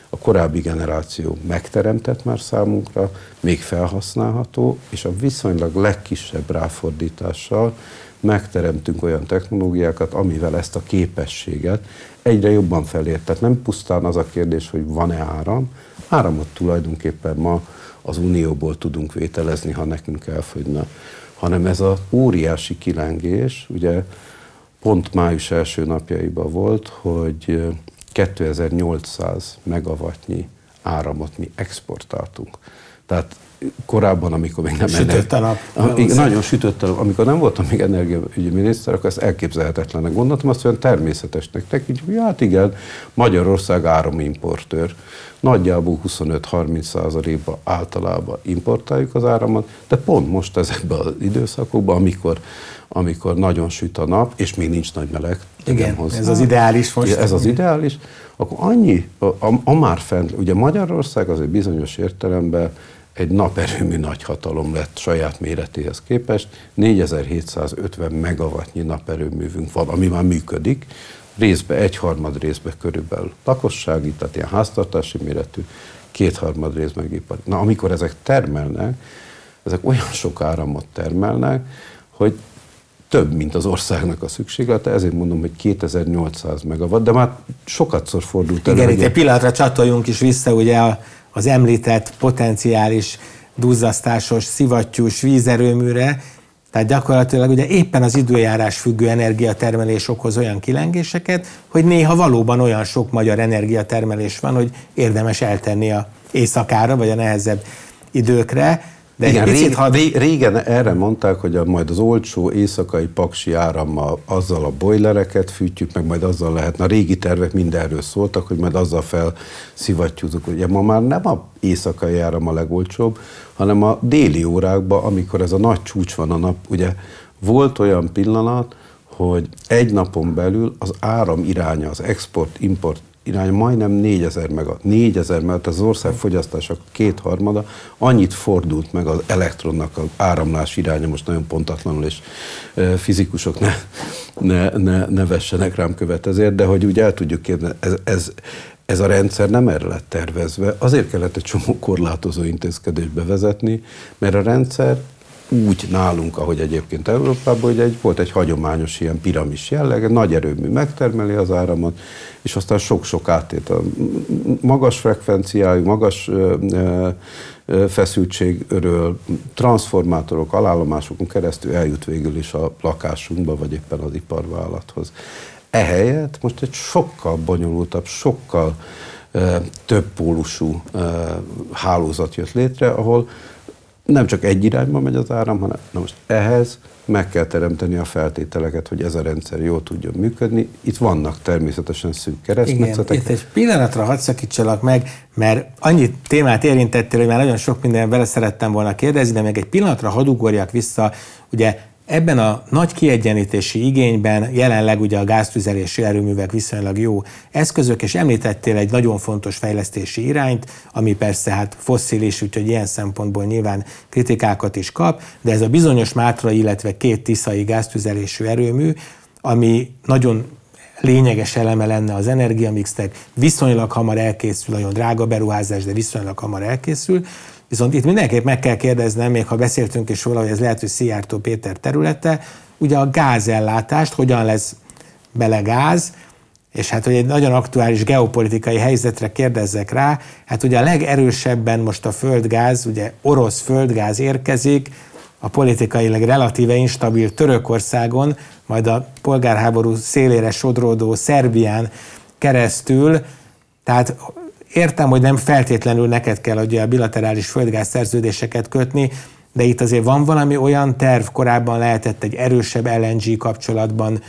a korábbi generáció megteremtett már számunkra, még felhasználható, és a viszonylag legkisebb ráfordítással megteremtünk olyan technológiákat, amivel ezt a képességet egyre jobban felért. Tehát nem pusztán az a kérdés, hogy van-e áram, áramot tulajdonképpen ma az Unióból tudunk vételezni, ha nekünk elfogyna, hanem ez az óriási kilengés, ugye pont május első napjaiban volt, hogy 2800 megawattnyi áramot mi exportáltunk. Tehát korábban, amikor még nem... Sütött a nap. Nagyon sütött a nap. Amikor nem voltam még energiaügyi miniszter, akkor ezt elképzelhetetlenek gondoltam, azt olyan természetesnek tekintjük, hogy hát igen, Magyarország áramimportőr. Nagyjából 25-30 százalékban általában importáljuk az áramot, de pont most ezekben az időszakokban, amikor amikor nagyon süt a nap, és még nincs nagy meleg. Igen, hozzá. ez az ideális most. Ez az ideális. Akkor annyi, a, a, a már fent, ugye Magyarország azért bizonyos értelemben egy naperőmű nagyhatalom lett saját méretéhez képest. 4750 megawattnyi naperőművünk van, ami már működik, részbe, egyharmad részbe körülbelül lakossági, tehát ilyen háztartási méretű, kétharmad rész megipari. Na, amikor ezek termelnek, ezek olyan sok áramot termelnek, hogy több, mint az országnak a szükséglete, ezért mondom, hogy 2800 megawatt, de már sokatszor fordult elő. Igen, itt egy pillanatra csatoljunk is vissza, ugye az említett potenciális duzzasztásos, szivattyús vízerőműre, tehát gyakorlatilag ugye éppen az időjárás függő energiatermelés okoz olyan kilengéseket, hogy néha valóban olyan sok magyar energiatermelés van, hogy érdemes eltenni a éjszakára, vagy a nehezebb időkre. De Igen, rég, ha... régen erre mondták, hogy a, majd az olcsó éjszakai paksi árammal azzal a bojlereket fűtjük, meg majd azzal lehetne. A régi tervek mindenről szóltak, hogy majd azzal felszivattyúzunk. Ugye ma már nem a éjszakai áram a legolcsóbb, hanem a déli órákban, amikor ez a nagy csúcs van a nap, ugye volt olyan pillanat, hogy egy napon belül az áram iránya, az export-import irány majdnem 4000 meg a 4000 mert az ország fogyasztása kétharmada, annyit fordult meg az elektronnak az áramlás iránya, most nagyon pontatlanul, és fizikusok ne, ne, ne, ne vessenek rám követ ezért, de hogy úgy el tudjuk képzelni, ez, ez, ez a rendszer nem erre lett tervezve, azért kellett egy csomó korlátozó intézkedést bevezetni, mert a rendszer úgy nálunk, ahogy egyébként Európában, hogy egy, volt egy hagyományos ilyen piramis jelleg, nagy erőmű megtermeli az áramot, és aztán sok-sok átét. A magas frekvenciájú, magas feszültségről transformátorok, alállomásokon keresztül eljut végül is a lakásunkba, vagy éppen az iparvállalathoz. Ehelyett most egy sokkal bonyolultabb, sokkal több pólusú hálózat jött létre, ahol nem csak egy irányba megy az áram, hanem na most ehhez meg kell teremteni a feltételeket, hogy ez a rendszer jól tudjon működni. Itt vannak természetesen szűk keresztmetszetek. Igen, itt egy pillanatra hadd szakítsalak meg, mert annyi témát érintettél, hogy már nagyon sok minden vele szerettem volna kérdezni, de meg egy pillanatra hadd ugorjak vissza, ugye Ebben a nagy kiegyenítési igényben jelenleg ugye a gáztüzelési erőművek viszonylag jó eszközök, és említettél egy nagyon fontos fejlesztési irányt, ami persze hát fosszilis, úgyhogy ilyen szempontból nyilván kritikákat is kap, de ez a bizonyos Mátra, illetve két tiszai gáztüzelésű erőmű, ami nagyon lényeges eleme lenne az energiamixnek, viszonylag hamar elkészül, nagyon drága beruházás, de viszonylag hamar elkészül, Viszont itt mindenképp meg kell kérdeznem, még ha beszéltünk is róla, hogy ez lehet, hogy Szijjártó Péter területe, ugye a gázellátást, hogyan lesz bele gáz, és hát, hogy egy nagyon aktuális geopolitikai helyzetre kérdezzek rá, hát ugye a legerősebben most a földgáz, ugye orosz földgáz érkezik, a politikailag relatíve instabil Törökországon, majd a polgárháború szélére sodródó Szerbián keresztül, tehát Értem, hogy nem feltétlenül neked kell ugye a bilaterális földgáz szerződéseket kötni, de itt azért van valami olyan terv, korábban lehetett egy erősebb LNG kapcsolatban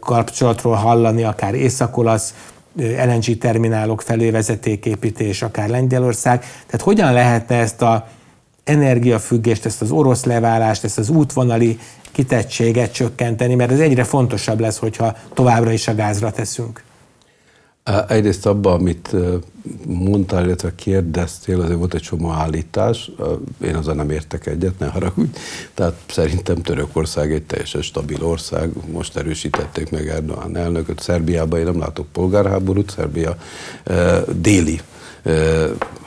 kapcsolatról hallani, akár észak-olasz LNG terminálok felé vezetéképítés, akár Lengyelország. Tehát hogyan lehetne ezt a energiafüggést, ezt az orosz leválást, ezt az útvonali kitettséget csökkenteni, mert ez egyre fontosabb lesz, hogyha továbbra is a gázra teszünk. Egyrészt abban, amit mondtál, illetve kérdeztél, azért volt egy csomó állítás, én azzal nem értek egyet, ne haragudj. Tehát szerintem Törökország egy teljesen stabil ország, most erősítették meg Erdogan elnököt. Szerbiában én nem látok polgárháborút, Szerbia déli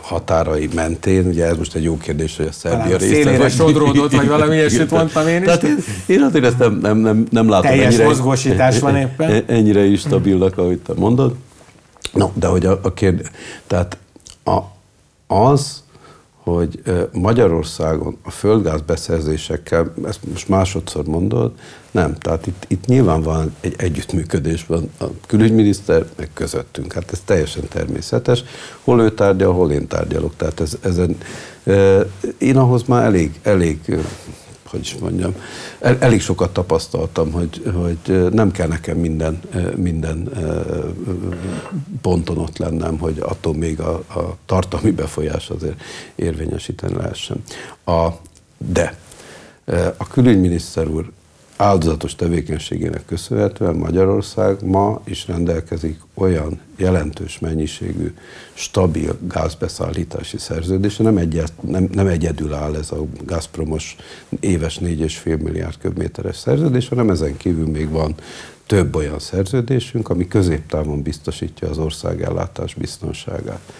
határai mentén, ugye ez most egy jó kérdés, hogy a Szerbia része vagy... sodródott, vagy valami ilyesmit mondtam én is. Tehát én, én azért ezt nem, nem, nem, nem látom Teljes ennyire, mozgósítás van éppen. Ennyire is stabilnak, ahogy te mondod. No, de hogy a, a kérdés, tehát a, az, hogy Magyarországon a földgáz beszerzésekkel, ezt most másodszor mondod, nem, tehát itt, itt nyilván van egy együttműködés van a külügyminiszter meg közöttünk, hát ez teljesen természetes, hol ő tárgyal, hol én tárgyalok, tehát ez, ezen, én ahhoz már elég, elég hogy is mondjam, el, elég sokat tapasztaltam, hogy, hogy nem kell nekem minden, minden ponton ott lennem, hogy attól még a, a tartalmi befolyás azért érvényesíteni lehessen. A, de a külügyminiszter úr áldozatos tevékenységének köszönhetően Magyarország ma is rendelkezik olyan jelentős mennyiségű, stabil gázbeszállítási szerződése, nem, egyet, nem, nem egyedül áll ez a Gazpromos éves 4,5 milliárd köbméteres szerződés, hanem ezen kívül még van több olyan szerződésünk, ami középtávon biztosítja az ország ellátás biztonságát.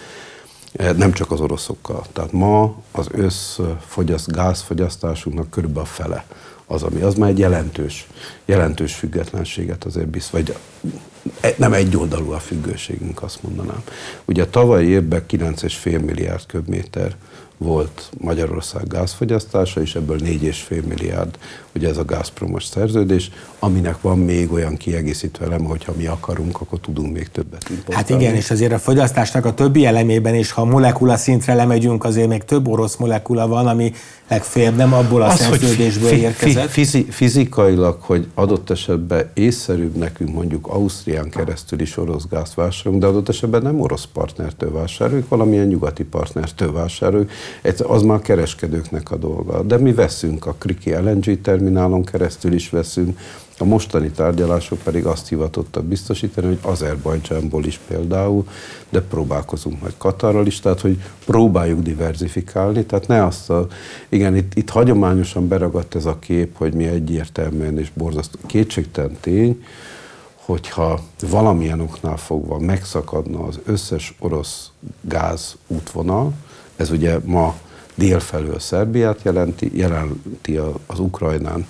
Nem csak az oroszokkal. Tehát ma az összfogyaszt, gázfogyasztásunknak körülbelül a fele az, ami az már egy jelentős, jelentős függetlenséget azért bizt, vagy e, nem egy oldalú a függőségünk, azt mondanám. Ugye tavalyi évben 9,5 milliárd köbméter volt Magyarország gázfogyasztása, és ebből 4,5 milliárd, ugye ez a Gazpromos szerződés, aminek van még olyan kiegészítő eleme, hogyha mi akarunk, akkor tudunk még többet importálni. Hát igen, és azért a fogyasztásnak a többi elemében is, ha molekula szintre lemegyünk, azért még több orosz molekula van, ami legfeljebb nem abból a az, szerződésből fi, érkezett. Fizi, fizikailag, hogy adott esetben észszerűbb nekünk mondjuk Ausztrián keresztül is orosz gázt vásárolunk, de adott esetben nem orosz partnertől vásároljuk, valamilyen nyugati partnertől vásároljuk. Az már a kereskedőknek a dolga. De mi veszünk a Kriki LNG terminálon keresztül is veszünk, a mostani tárgyalások pedig azt hivatottak biztosítani, hogy Azerbajdzsánból is például, de próbálkozunk majd Katarral is, tehát hogy próbáljuk diversifikálni, tehát ne azt a, igen, itt, itt hagyományosan beragadt ez a kép, hogy mi egyértelműen és borzasztó kétségtelen tény, hogyha valamilyen oknál fogva megszakadna az összes orosz gáz útvonal, ez ugye ma dél felől Szerbiát jelenti, jelenti az Ukrajnán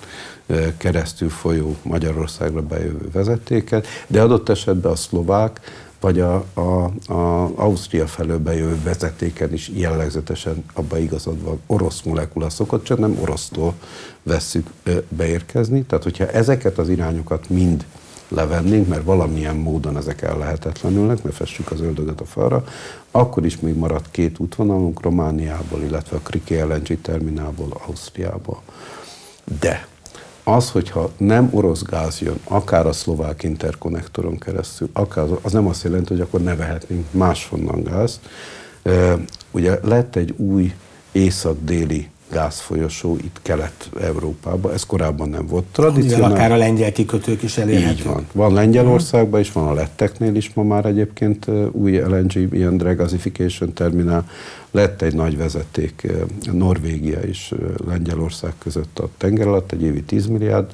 keresztül folyó Magyarországra bejövő vezetéket, de adott esetben a szlovák vagy a, a, a Ausztria felől bejövő vezetéken is jellegzetesen abban igazad van, orosz molekula szokott, csak nem orosztól vesszük beérkezni. Tehát, hogyha ezeket az irányokat mind levennénk, mert valamilyen módon ezek ellehetetlenülnek, mert fessük az öldögöt a falra, akkor is még maradt két útvonalunk Romániából, illetve a Kriki LNG terminálból, Ausztriából. De az, hogyha nem orosz gáz jön, akár a szlovák interkonnektoron keresztül, akár az nem azt jelenti, hogy akkor ne vehetnénk máshonnan gáz. Ugye lett egy új észak-déli gázfolyosó itt Kelet-Európában, ez korábban nem volt tradicionális. Akár a lengyel kikötők is elérhetők. Így van. Van Lengyelországban is, van a letteknél is ma már egyébként új LNG, ilyen regasification terminál. Lett egy nagy vezeték Norvégia és Lengyelország között a tenger alatt, egy évi 10 milliárd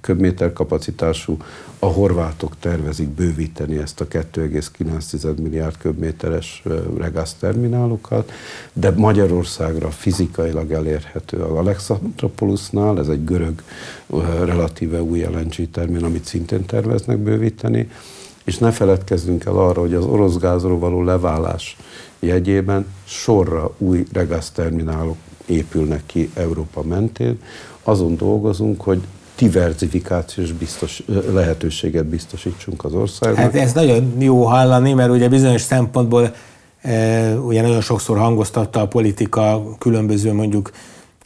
köbméter kapacitású. A horvátok tervezik bővíteni ezt a 2,9 milliárd köbméteres regász terminálukat, de Magyarországra fizikailag elérhető a Alexandropolisnál, ez egy görög relatíve új LNG terminál, amit szintén terveznek bővíteni, és ne feledkezzünk el arra, hogy az orosz gázról való leválás jegyében sorra új regaszterminálok épülnek ki Európa mentén. Azon dolgozunk, hogy diversifikációs biztos, lehetőséget biztosítsunk az országnak. Hát ez nagyon jó hallani, mert ugye bizonyos szempontból e, ugye nagyon sokszor hangoztatta a politika különböző mondjuk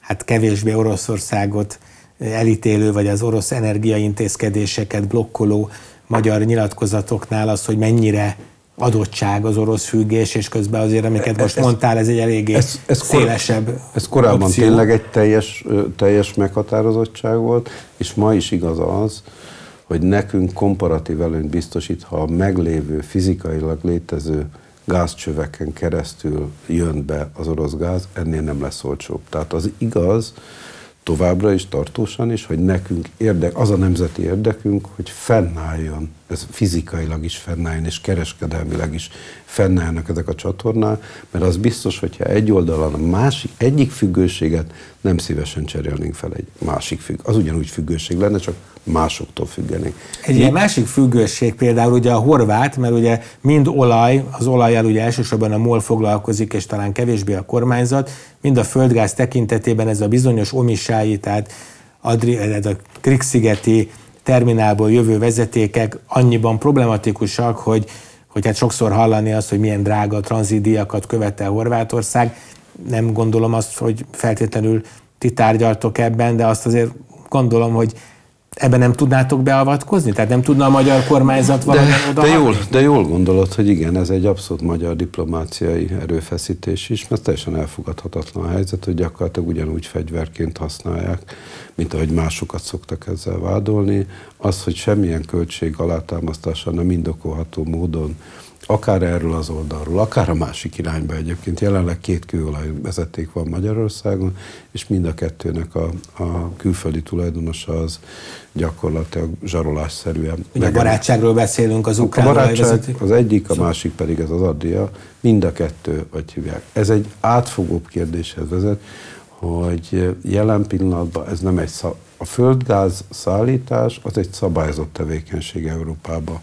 hát kevésbé Oroszországot elítélő, vagy az orosz energiaintézkedéseket blokkoló magyar nyilatkozatoknál az, hogy mennyire adottság az orosz függés, és közben azért, amiket most ez, mondtál, ez egy eléggé ez, ez szélesebb kor, Ez korábban opció. tényleg egy teljes, teljes meghatározottság volt, és ma is igaz az, hogy nekünk komparatív előnyt biztosít, ha a meglévő, fizikailag létező gázcsöveken keresztül jön be az orosz gáz, ennél nem lesz olcsóbb. Tehát az igaz, továbbra is, tartósan is, hogy nekünk érdek, az a nemzeti érdekünk, hogy fennálljon, ez fizikailag is fennálljon, és kereskedelmileg is fennállnak ezek a csatornák, mert az biztos, hogyha egy oldalon a másik, egyik függőséget nem szívesen cserélnénk fel egy másik függ. Az ugyanúgy függőség lenne, csak másoktól függenénk. Egy ilyen másik függőség például ugye a horvát, mert ugye mind olaj, az olajjal ugye elsősorban a MOL foglalkozik, és talán kevésbé a kormányzat, mind a földgáz tekintetében ez a bizonyos omisái, tehát Adri, a Krix-szigeti terminálból jövő vezetékek annyiban problematikusak, hogy, hogy hát sokszor hallani azt, hogy milyen drága tranzitdíjakat követel Horvátország. Nem gondolom azt, hogy feltétlenül ti tárgyaltok ebben, de azt azért gondolom, hogy ebben nem tudnátok beavatkozni? Tehát nem tudna a magyar kormányzat valami de, de jól, de jól gondolod, hogy igen, ez egy abszolút magyar diplomáciai erőfeszítés is, mert teljesen elfogadhatatlan a helyzet, hogy gyakorlatilag ugyanúgy fegyverként használják, mint ahogy másokat szoktak ezzel vádolni. Az, hogy semmilyen költség alátámasztása nem indokolható módon akár erről az oldalról, akár a másik irányba egyébként. Jelenleg két kőolajvezeték van Magyarországon, és mind a kettőnek a, a külföldi tulajdonosa az gyakorlatilag zsarolásszerűen. Ugye a barátságról beszélünk az ukrán A barátság az egyik, a másik pedig ez az addia, mind a kettő, vagy hívják. Ez egy átfogóbb kérdéshez vezet, hogy jelen pillanatban ez nem egy szab... A földgáz szállítás az egy szabályozott tevékenység Európában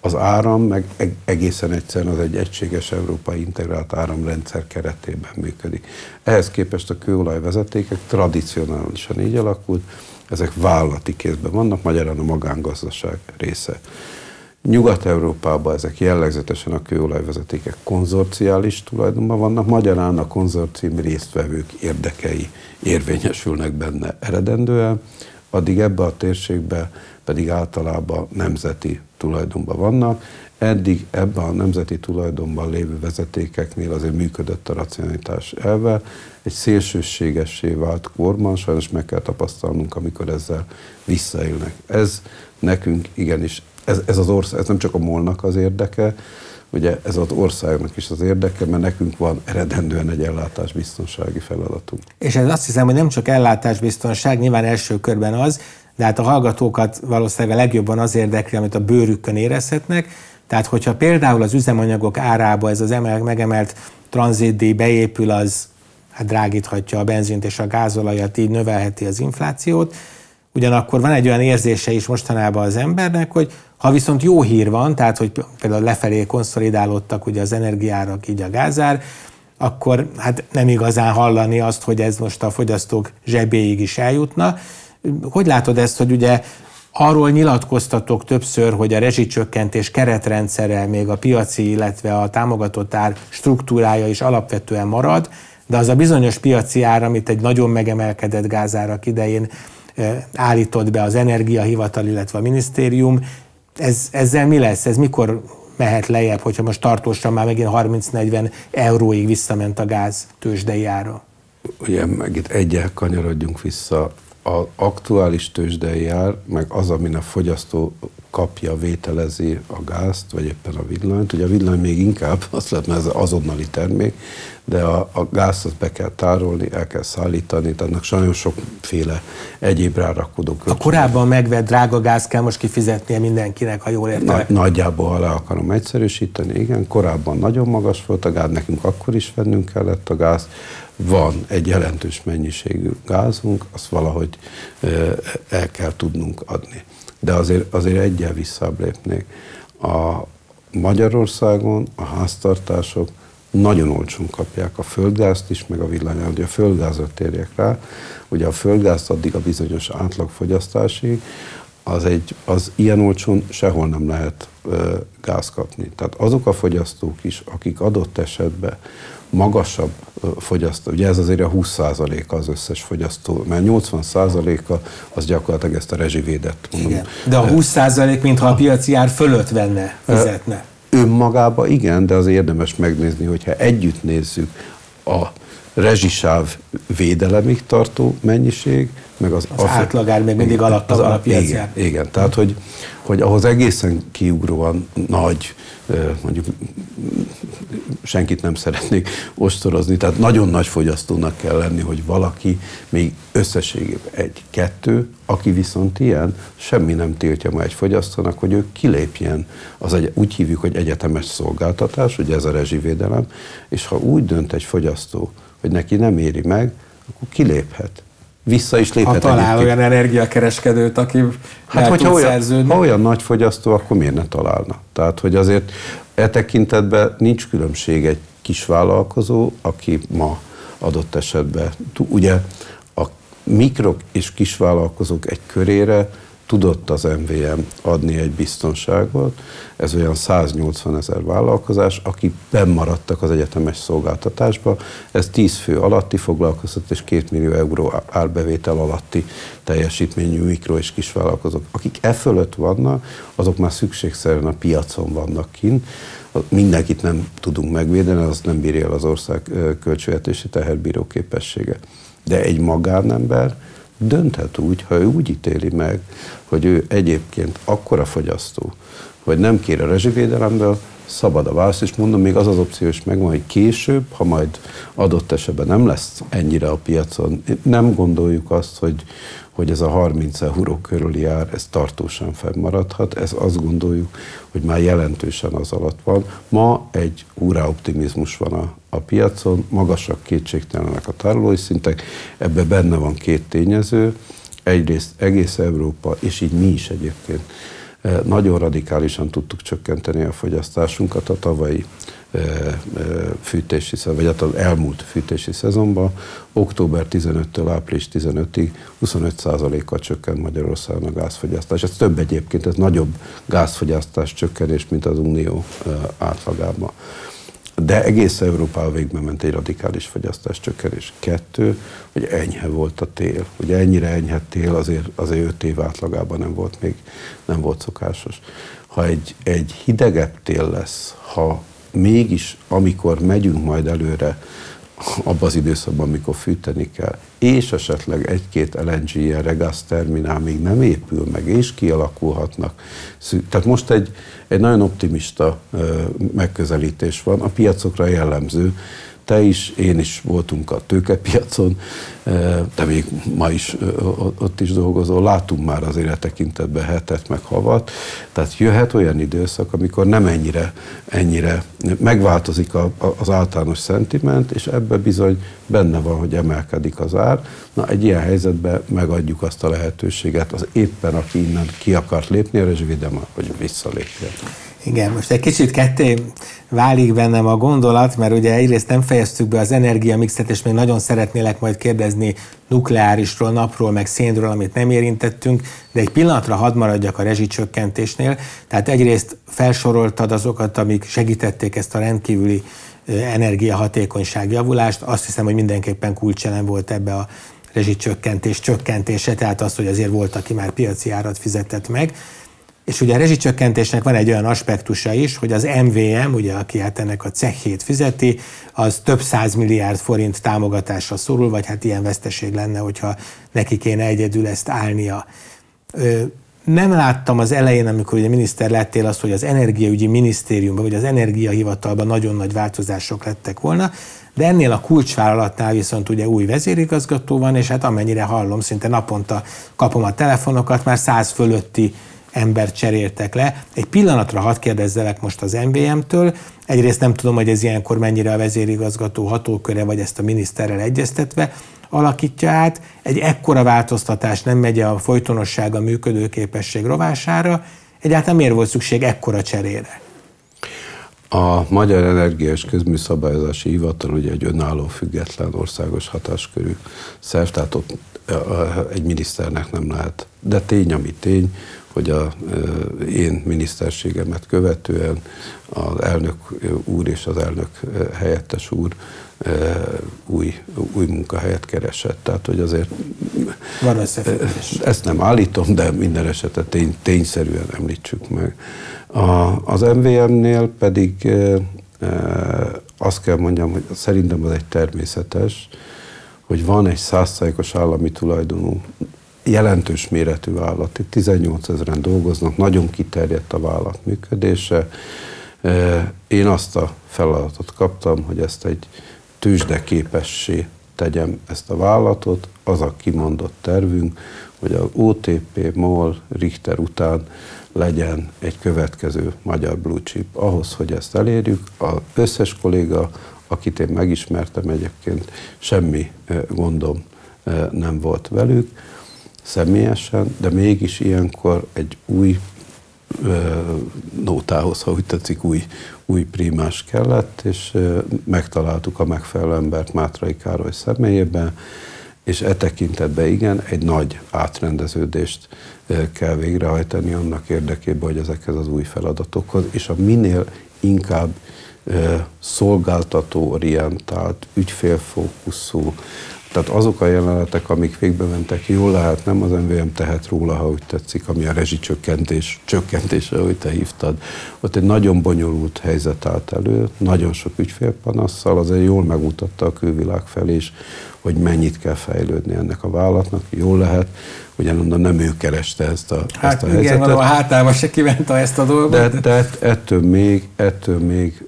az áram meg egészen egyszerűen az egy egységes európai integrált áramrendszer keretében működik. Ehhez képest a kőolajvezetékek tradicionálisan így alakult, ezek vállalati kézben vannak, magyarán a magángazdaság része. Nyugat-Európában ezek jellegzetesen a kőolajvezetékek konzorciális tulajdonban vannak, magyarán a konzorcium résztvevők érdekei érvényesülnek benne eredendően, addig ebbe a térségbe pedig általában nemzeti tulajdonban vannak. Eddig ebben a nemzeti tulajdonban lévő vezetékeknél azért működött a racionalitás elve. Egy szélsőségessé vált korban, sajnos meg kell tapasztalnunk, amikor ezzel visszaélnek. Ez nekünk igenis, ez, ez az ország, ez nem csak a molnak az érdeke, ugye ez az országnak is az érdeke, mert nekünk van eredendően egy ellátásbiztonsági feladatunk. És ez azt hiszem, hogy nem csak ellátásbiztonság, nyilván első körben az, de hát a hallgatókat valószínűleg a legjobban az érdekli, amit a bőrükön érezhetnek. Tehát, hogyha például az üzemanyagok árába ez az emel, megemelt tranzitdíj beépül, az hát drágíthatja a benzint és a gázolajat, így növelheti az inflációt. Ugyanakkor van egy olyan érzése is mostanában az embernek, hogy ha viszont jó hír van, tehát hogy például lefelé konszolidálódtak ugye az energiárak, így a gázár, akkor hát nem igazán hallani azt, hogy ez most a fogyasztók zsebéig is eljutna. Hogy látod ezt, hogy ugye arról nyilatkoztatok többször, hogy a rezsicsökkentés keretrendszere még a piaci, illetve a támogatott ár struktúrája is alapvetően marad, de az a bizonyos piaci ár, amit egy nagyon megemelkedett gázárak idején állított be az energiahivatal, illetve a minisztérium, ez, ezzel mi lesz? Ez mikor mehet lejjebb, hogyha most tartósan már megint 30-40 euróig visszament a gáz tőzsdei ára? Ugye megint egyel kanyarodjunk vissza az aktuális tőzsdei ár, meg az, amin a fogyasztó kapja, vételezi a gázt, vagy éppen a villanyt. Ugye a villany még inkább, <laughs> azt lehet, mert ez azonnali termék, de a, a gázt azt be kell tárolni, el kell szállítani, tehát annak sajnos sokféle egyéb rárakodó A korábban megvett drága gáz kell most kifizetnie mindenkinek, ha jól értem. Nagy, nagyjából le akarom egyszerűsíteni, igen, korábban nagyon magas volt a gáz, nekünk akkor is vennünk kellett a gáz, van egy jelentős mennyiségű gázunk, azt valahogy el kell tudnunk adni. De azért, azért egyel visszább lépnék. A Magyarországon a háztartások nagyon olcsón kapják a földgázt is, meg a villanyát. Ugye a földgázra térjek rá, ugye a földgázt addig a bizonyos átlagfogyasztásig, az, egy, az ilyen olcsón sehol nem lehet ö, gáz kapni. Tehát azok a fogyasztók is, akik adott esetben magasabb fogyasztó, ugye ez azért a 20%-a az összes fogyasztó, mert 80%-a az gyakorlatilag ezt a rezsivédet. Mondom. Igen. De a 20% mintha a piaci ár fölött venne, fizetne. Önmagába igen, de az érdemes megnézni, hogyha együtt nézzük a rezsisáv védelemig tartó mennyiség, meg az, az átlagár még mindig alatta van a piaci igen, igen, tehát hogy, hogy ahhoz egészen kiugróan nagy mondjuk senkit nem szeretnék ostorozni, tehát nagyon nagy fogyasztónak kell lenni, hogy valaki még összességében egy-kettő, aki viszont ilyen, semmi nem tiltja ma egy fogyasztónak, hogy ő kilépjen, az egy, úgy hívjuk, hogy egyetemes szolgáltatás, ugye ez a rezsivédelem, és ha úgy dönt egy fogyasztó, hogy neki nem éri meg, akkor kiléphet vissza is léphet. Ha talál egyébként. olyan energiakereskedőt, aki hát, hogyha olyan, ha olyan nagy fogyasztó, akkor miért ne találna? Tehát, hogy azért e tekintetben nincs különbség egy kis vállalkozó, aki ma adott esetben, ugye a mikrok és kisvállalkozók egy körére tudott az MVM adni egy biztonságot, ez olyan 180 ezer vállalkozás, akik bennmaradtak az egyetemes szolgáltatásba, ez 10 fő alatti foglalkoztat és 2 millió euró árbevétel alatti teljesítményű mikro- és kisvállalkozók. Akik e fölött vannak, azok már szükségszerűen a piacon vannak kint, mindenkit nem tudunk megvédeni, az nem bírja el az ország költségvetési teherbíró képessége. De egy magánember, dönthet úgy, ha ő úgy ítéli meg, hogy ő egyébként akkora fogyasztó, hogy nem kér a rezsivédelemből, szabad a válasz, és mondom, még az az opció is megvan, hogy később, ha majd adott esetben nem lesz ennyire a piacon, nem gondoljuk azt, hogy, hogy ez a 30 euró körüli ár, ez tartósan fennmaradhat, ez azt gondoljuk, hogy már jelentősen az alatt van. Ma egy úrá optimizmus van a, a piacon, magasak kétségtelenek a tárolói szintek, ebbe benne van két tényező, egyrészt egész Európa, és így mi is egyébként eh, nagyon radikálisan tudtuk csökkenteni a fogyasztásunkat a tavalyi fűtési, vagy hát az elmúlt fűtési szezonban, október 15-től április 15-ig 25%-kal csökkent Magyarországon a gázfogyasztás. Ez több egyébként, ez nagyobb gázfogyasztás csökkenés, mint az Unió átlagában. De egész Európában végbe ment egy radikális fogyasztás csökkenés. Kettő, hogy enyhe volt a tél. Ugye ennyire enyhe tél azért, azért 5 év átlagában nem volt még, nem volt szokásos. Ha egy, egy hidegebb tél lesz, ha mégis, amikor megyünk majd előre, abban az időszakban, amikor fűteni kell, és esetleg egy-két LNG ilyen regász terminál még nem épül meg, és kialakulhatnak. Tehát most egy, egy nagyon optimista megközelítés van, a piacokra jellemző, te is, én is voltunk a tőkepiacon, de még ma is ott is dolgozol, látunk már azért a tekintetben hetet meg havat, tehát jöhet olyan időszak, amikor nem ennyire, ennyire megváltozik a, az általános szentiment, és ebbe bizony benne van, hogy emelkedik az ár. Na, egy ilyen helyzetben megadjuk azt a lehetőséget az éppen, aki innen ki akart lépni a rezsivédelme, hogy visszalépjen. Igen, most egy kicsit ketté válik bennem a gondolat, mert ugye egyrészt nem fejeztük be az energiamixet, és még nagyon szeretnélek majd kérdezni nukleárisról, napról, meg szénről, amit nem érintettünk, de egy pillanatra hadd maradjak a rezsicsökkentésnél. Tehát egyrészt felsoroltad azokat, amik segítették ezt a rendkívüli energiahatékonyság javulást. Azt hiszem, hogy mindenképpen kulcselem volt ebbe a rezsicsökkentés csökkentése, tehát az, hogy azért volt, aki már piaci árat fizetett meg. És ugye a rezsicsökkentésnek van egy olyan aspektusa is, hogy az MVM, ugye, aki hát ennek a cehét fizeti, az több száz milliárd forint támogatásra szorul, vagy hát ilyen veszteség lenne, hogyha neki kéne egyedül ezt állnia. Nem láttam az elején, amikor ugye miniszter lettél azt, hogy az energiaügyi minisztériumban, vagy az energiahivatalban nagyon nagy változások lettek volna, de ennél a kulcsvállalatnál viszont ugye új vezérigazgató van, és hát amennyire hallom, szinte naponta kapom a telefonokat, már száz fölötti embert cseréltek le. Egy pillanatra hadd kérdezzelek most az MVM-től. Egyrészt nem tudom, hogy ez ilyenkor mennyire a vezérigazgató hatóköre, vagy ezt a miniszterrel egyeztetve alakítja át. Egy ekkora változtatás nem megy a folytonosság, a működőképesség rovására. Egyáltalán miért volt szükség ekkora cserére? A Magyar Energia és Közműszabályozási Hivatal ugye egy önálló, független országos hatáskörű szerv, tehát ott egy miniszternek nem lehet. De tény, ami tény, hogy a én miniszterségemet követően az elnök úr és az elnök helyettes úr új, új munkahelyet keresett. Tehát, hogy azért Van ezt nem állítom, de minden esetre tény, tényszerűen említsük meg. A, az MVM-nél pedig azt kell mondjam, hogy szerintem az egy természetes, hogy van egy százszájkos állami tulajdonú jelentős méretű vállalat. Itt 18 ezeren dolgoznak, nagyon kiterjedt a vállalat működése. Én azt a feladatot kaptam, hogy ezt egy tőzsdeképessé tegyem ezt a vállalatot. Az a kimondott tervünk, hogy az OTP, MOL, Richter után legyen egy következő magyar blue chip. Ahhoz, hogy ezt elérjük, az összes kolléga, akit én megismertem egyébként, semmi gondom nem volt velük személyesen, de mégis ilyenkor egy új nótához, ha úgy tetszik, új, új primás kellett, és megtaláltuk a megfelelő embert Mátrai Károly személyében, és e tekintetben igen, egy nagy átrendeződést kell végrehajtani annak érdekében, hogy ezekhez az új feladatokhoz, és a minél inkább szolgáltató-orientált, ügyfélfókuszú, tehát azok a jelenetek, amik végbe mentek, jól lehet, nem az MVM tehet róla, ha úgy tetszik, ami a rezsicsökkentés, csökkentése, ahogy te hívtad. Ott egy nagyon bonyolult helyzet állt elő, nagyon sok ügyfélpanasszal, azért jól megmutatta a külvilág felé is, hogy mennyit kell fejlődni ennek a vállalatnak. Jól lehet, ugyanonnan nem ő kereste ezt a, hát ezt a igen, helyzetet. Igen, a hátába se kívánta ezt a dolgot. De, de ettől még, ettől még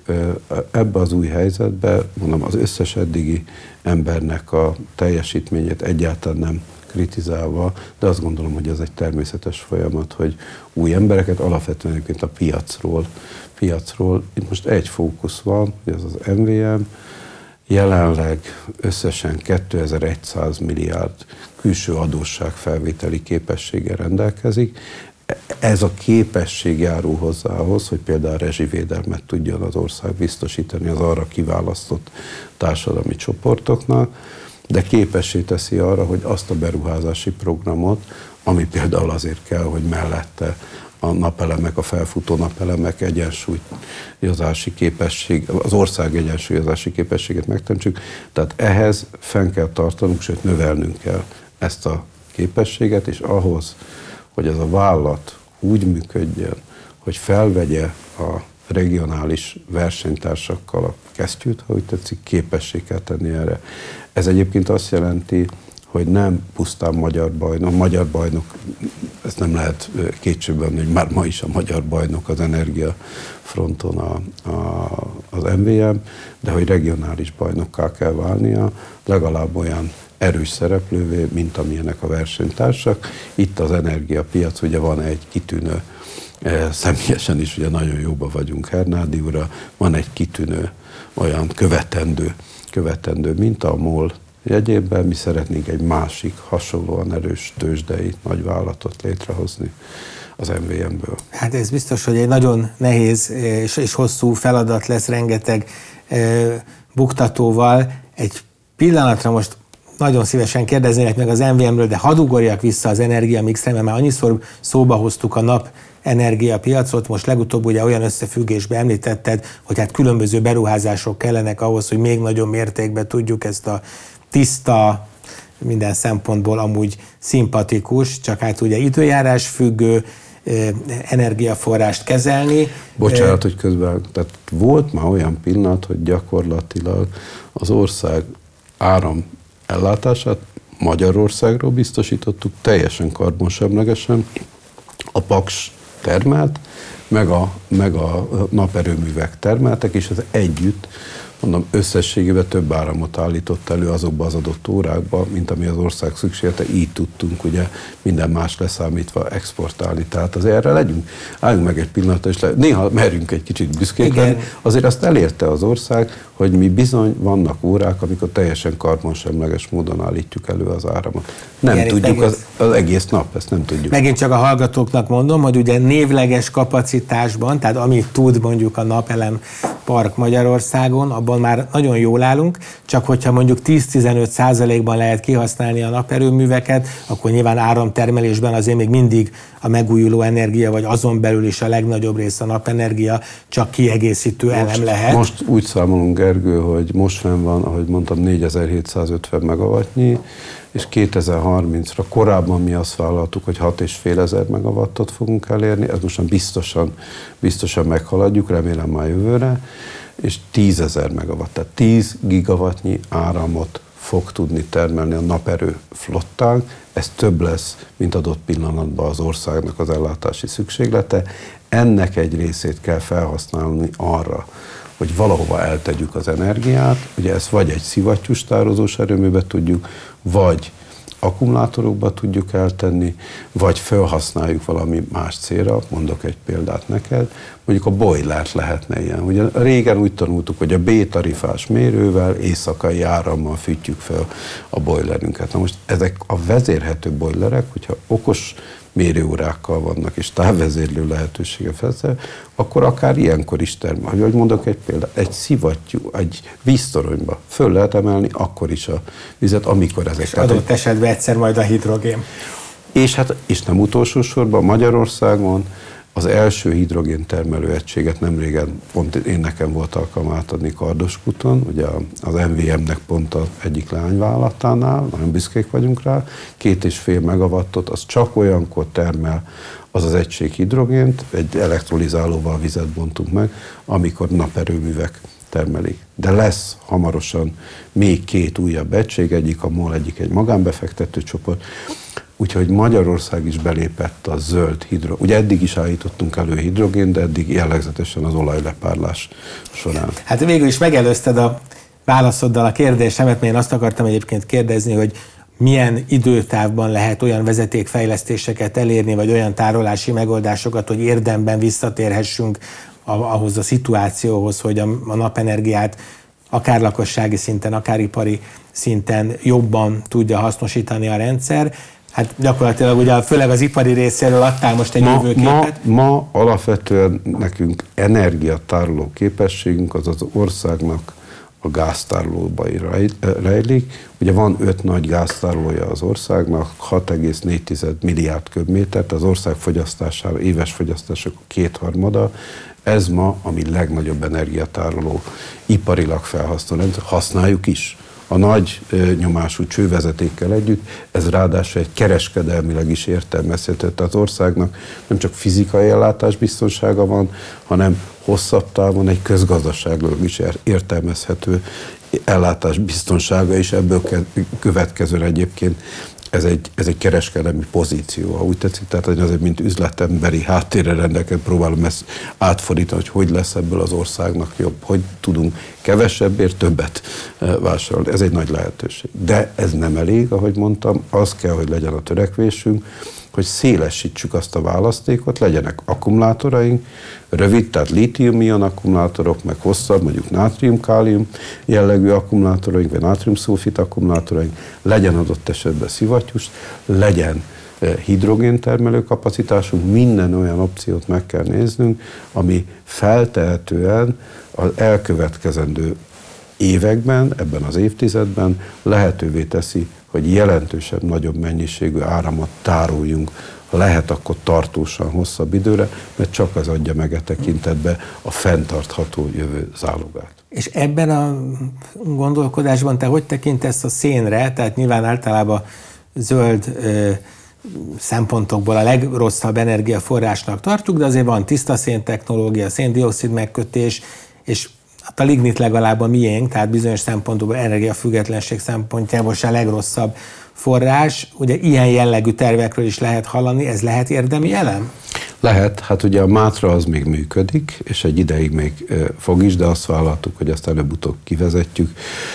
ebbe az új helyzetbe, mondom, az összes eddigi embernek a teljesítményét egyáltalán nem kritizálva, de azt gondolom, hogy ez egy természetes folyamat, hogy új embereket alapvetően egyébként a piacról, piacról, itt most egy fókusz van, ez az MVM, jelenleg összesen 2100 milliárd külső adósságfelvételi képessége rendelkezik. Ez a képesség járul hozzá ahhoz, hogy például a rezsivédelmet tudjon az ország biztosítani az arra kiválasztott társadalmi csoportoknak, de képessé teszi arra, hogy azt a beruházási programot, ami például azért kell, hogy mellette a napelemek, a felfutó napelemek egyensúlyozási képesség, az ország egyensúlyozási képességet megteremtsük. Tehát ehhez fenn kell tartanunk, sőt növelnünk kell ezt a képességet, és ahhoz, hogy ez a vállalat úgy működjön, hogy felvegye a regionális versenytársakkal a kesztyűt, ha úgy tetszik, képessé kell tenni erre. Ez egyébként azt jelenti, hogy nem pusztán magyar bajnok, magyar bajnok, ezt nem lehet kétségben, hogy már ma is a magyar bajnok az energia fronton a, a, az MVM, de hogy regionális bajnokká kell válnia, legalább olyan erős szereplővé, mint amilyenek a versenytársak. Itt az energiapiac, ugye van egy kitűnő, személyesen is ugye nagyon jóba vagyunk Hernádi ura, van egy kitűnő olyan követendő, követendő minta, a MOL jegyében mi szeretnénk egy másik, hasonlóan erős tőzsdei nagyvállalatot létrehozni az MVM-ből. Hát ez biztos, hogy egy nagyon nehéz és, és hosszú feladat lesz rengeteg e, buktatóval. Egy pillanatra most nagyon szívesen kérdeznének meg az MVM-ről, de hadd ugorjak vissza az energiamixre, mert már annyiszor szóba hoztuk a nap energiapiacot. Most legutóbb ugye olyan összefüggésbe említetted, hogy hát különböző beruházások kellenek ahhoz, hogy még nagyobb mértékben tudjuk ezt a tiszta, minden szempontból amúgy szimpatikus, csak hát ugye időjárás függő, energiaforrást kezelni. Bocsánat, hogy közben, tehát volt már olyan pillanat, hogy gyakorlatilag az ország áram ellátását Magyarországról biztosítottuk teljesen karbonsemlegesen, a Paks termelt, meg a, meg a naperőművek termeltek, és ez együtt mondom, összességében több áramot állított elő azokba az adott órákba, mint ami az ország szükségelte, így tudtunk ugye minden más leszámítva exportálni. Tehát azért erre legyünk, álljunk meg egy pillanatra, és le, néha merünk egy kicsit büszkék lenni, azért azt elérte az ország, hogy mi bizony vannak órák, amikor teljesen karbonsemleges módon állítjuk elő az áramot. Nem Igen, tudjuk az, az egész nap, ezt nem tudjuk. Megint csak a hallgatóknak mondom, hogy ugye névleges kapacitásban, tehát amit tud mondjuk a napelem park Magyarországon, abban már nagyon jól állunk, csak hogyha mondjuk 10-15 százalékban lehet kihasználni a naperőműveket, akkor nyilván áramtermelésben azért még mindig a megújuló energia, vagy azon belül is a legnagyobb része a napenergia csak kiegészítő most, elem lehet. Most úgy számolunk, Gergő, hogy most fenn van, ahogy mondtam, 4750 megawattnyi, és 2030-ra korábban mi azt vállaltuk, hogy 6,5 ezer megawattot fogunk elérni, ez most biztosan, biztosan meghaladjuk, remélem már jövőre, és 10 ezer megawatt, tehát 10 gigawattnyi áramot fog tudni termelni a naperő flottánk, ez több lesz, mint adott pillanatban az országnak az ellátási szükséglete. Ennek egy részét kell felhasználni arra, hogy valahova eltegyük az energiát, ugye ezt vagy egy szivattyús tározós erőműbe tudjuk, vagy akkumulátorokba tudjuk eltenni, vagy felhasználjuk valami más célra, mondok egy példát neked, mondjuk a boilert lehetne ilyen. Ugye régen úgy tanultuk, hogy a B-tarifás mérővel, éjszakai árammal fűtjük fel a boilerünket. Na most ezek a vezérhető boilerek, hogyha okos mérőórákkal vannak, és távvezérlő lehetősége felszerel, akkor akár ilyenkor is termel. Hogy mondok egy példát, egy szivattyú, egy víztoronyba föl lehet emelni akkor is a vizet, amikor ezek. És adott esetben egyszer majd a hidrogén. És hát, és nem utolsó sorban Magyarországon az első hidrogén termelő egységet nem régen, pont én nekem volt alkalom átadni Kardoskuton, ugye az MVM-nek pont az egyik lányvállalatánál, nagyon büszkék vagyunk rá, két és fél megawattot, az csak olyankor termel az az egység hidrogént, egy elektrolizálóval vizet bontunk meg, amikor naperőművek termelik. De lesz hamarosan még két újabb egység, egyik a MOL, egyik egy magánbefektető csoport, Úgyhogy Magyarország is belépett a zöld hidro. Ugye eddig is állítottunk elő hidrogén, de eddig jellegzetesen az olajlepárlás során. Hát végül is megelőzted a válaszoddal a kérdésemet, mert én azt akartam egyébként kérdezni, hogy milyen időtávban lehet olyan vezetékfejlesztéseket elérni, vagy olyan tárolási megoldásokat, hogy érdemben visszatérhessünk ahhoz a szituációhoz, hogy a, napenergiát akár lakossági szinten, akár ipari szinten jobban tudja hasznosítani a rendszer. Hát gyakorlatilag ugye főleg az ipari részéről adtál most egy ma, jövőképet. Ma, ma alapvetően nekünk energiatároló képességünk az az országnak a gáztárolóba rejlik. Ugye van öt nagy gáztárolója az országnak, 6,4 milliárd köbmétert, az ország fogyasztására, éves fogyasztások kétharmada. Ez ma a mi legnagyobb energiatároló iparilag felhasználó, használjuk is a nagy nyomású csővezetékkel együtt, ez ráadásul egy kereskedelmileg is értelmezhető. Tehát az országnak nem csak fizikai ellátás biztonsága van, hanem hosszabb távon egy közgazdaságról is értelmezhető ellátás biztonsága is ebből következően egyébként ez egy, ez egy kereskedelmi pozíció, ha úgy tetszik. Tehát én azért, mint üzletemberi háttérre rendelkező próbálom ezt átfordítani, hogy hogy lesz ebből az országnak jobb, hogy tudunk kevesebbért többet eh, vásárolni. Ez egy nagy lehetőség. De ez nem elég, ahogy mondtam, az kell, hogy legyen a törekvésünk, hogy szélesítsük azt a választékot, legyenek akkumulátoraink, rövid, tehát lítium-ion akkumulátorok, meg hosszabb, mondjuk nátrium-kálium jellegű akkumulátoraink, vagy nátrium-szulfit akkumulátoraink, legyen adott esetben szivattyús, legyen eh, hidrogéntermelő kapacitásunk, minden olyan opciót meg kell néznünk, ami feltehetően az elkövetkezendő években, ebben az évtizedben lehetővé teszi hogy jelentősebb, nagyobb mennyiségű áramot tároljunk, lehet, akkor tartósan hosszabb időre, mert csak az adja meg e tekintetbe a fenntartható jövő zálogát. És ebben a gondolkodásban te hogy tekintesz a szénre? Tehát nyilván általában zöld ö, szempontokból a legrosszabb energiaforrásnak tartjuk, de azért van tiszta szén technológia, széndiokszid megkötés, és hát a lignit legalább a miénk, tehát bizonyos szempontból energiafüggetlenség szempontjából se a legrosszabb forrás. Ugye ilyen jellegű tervekről is lehet hallani, ez lehet érdemi elem? Lehet, hát ugye a Mátra az még működik, és egy ideig még fog is, de azt vállaltuk, hogy azt előbb-utóbb kivezetjük.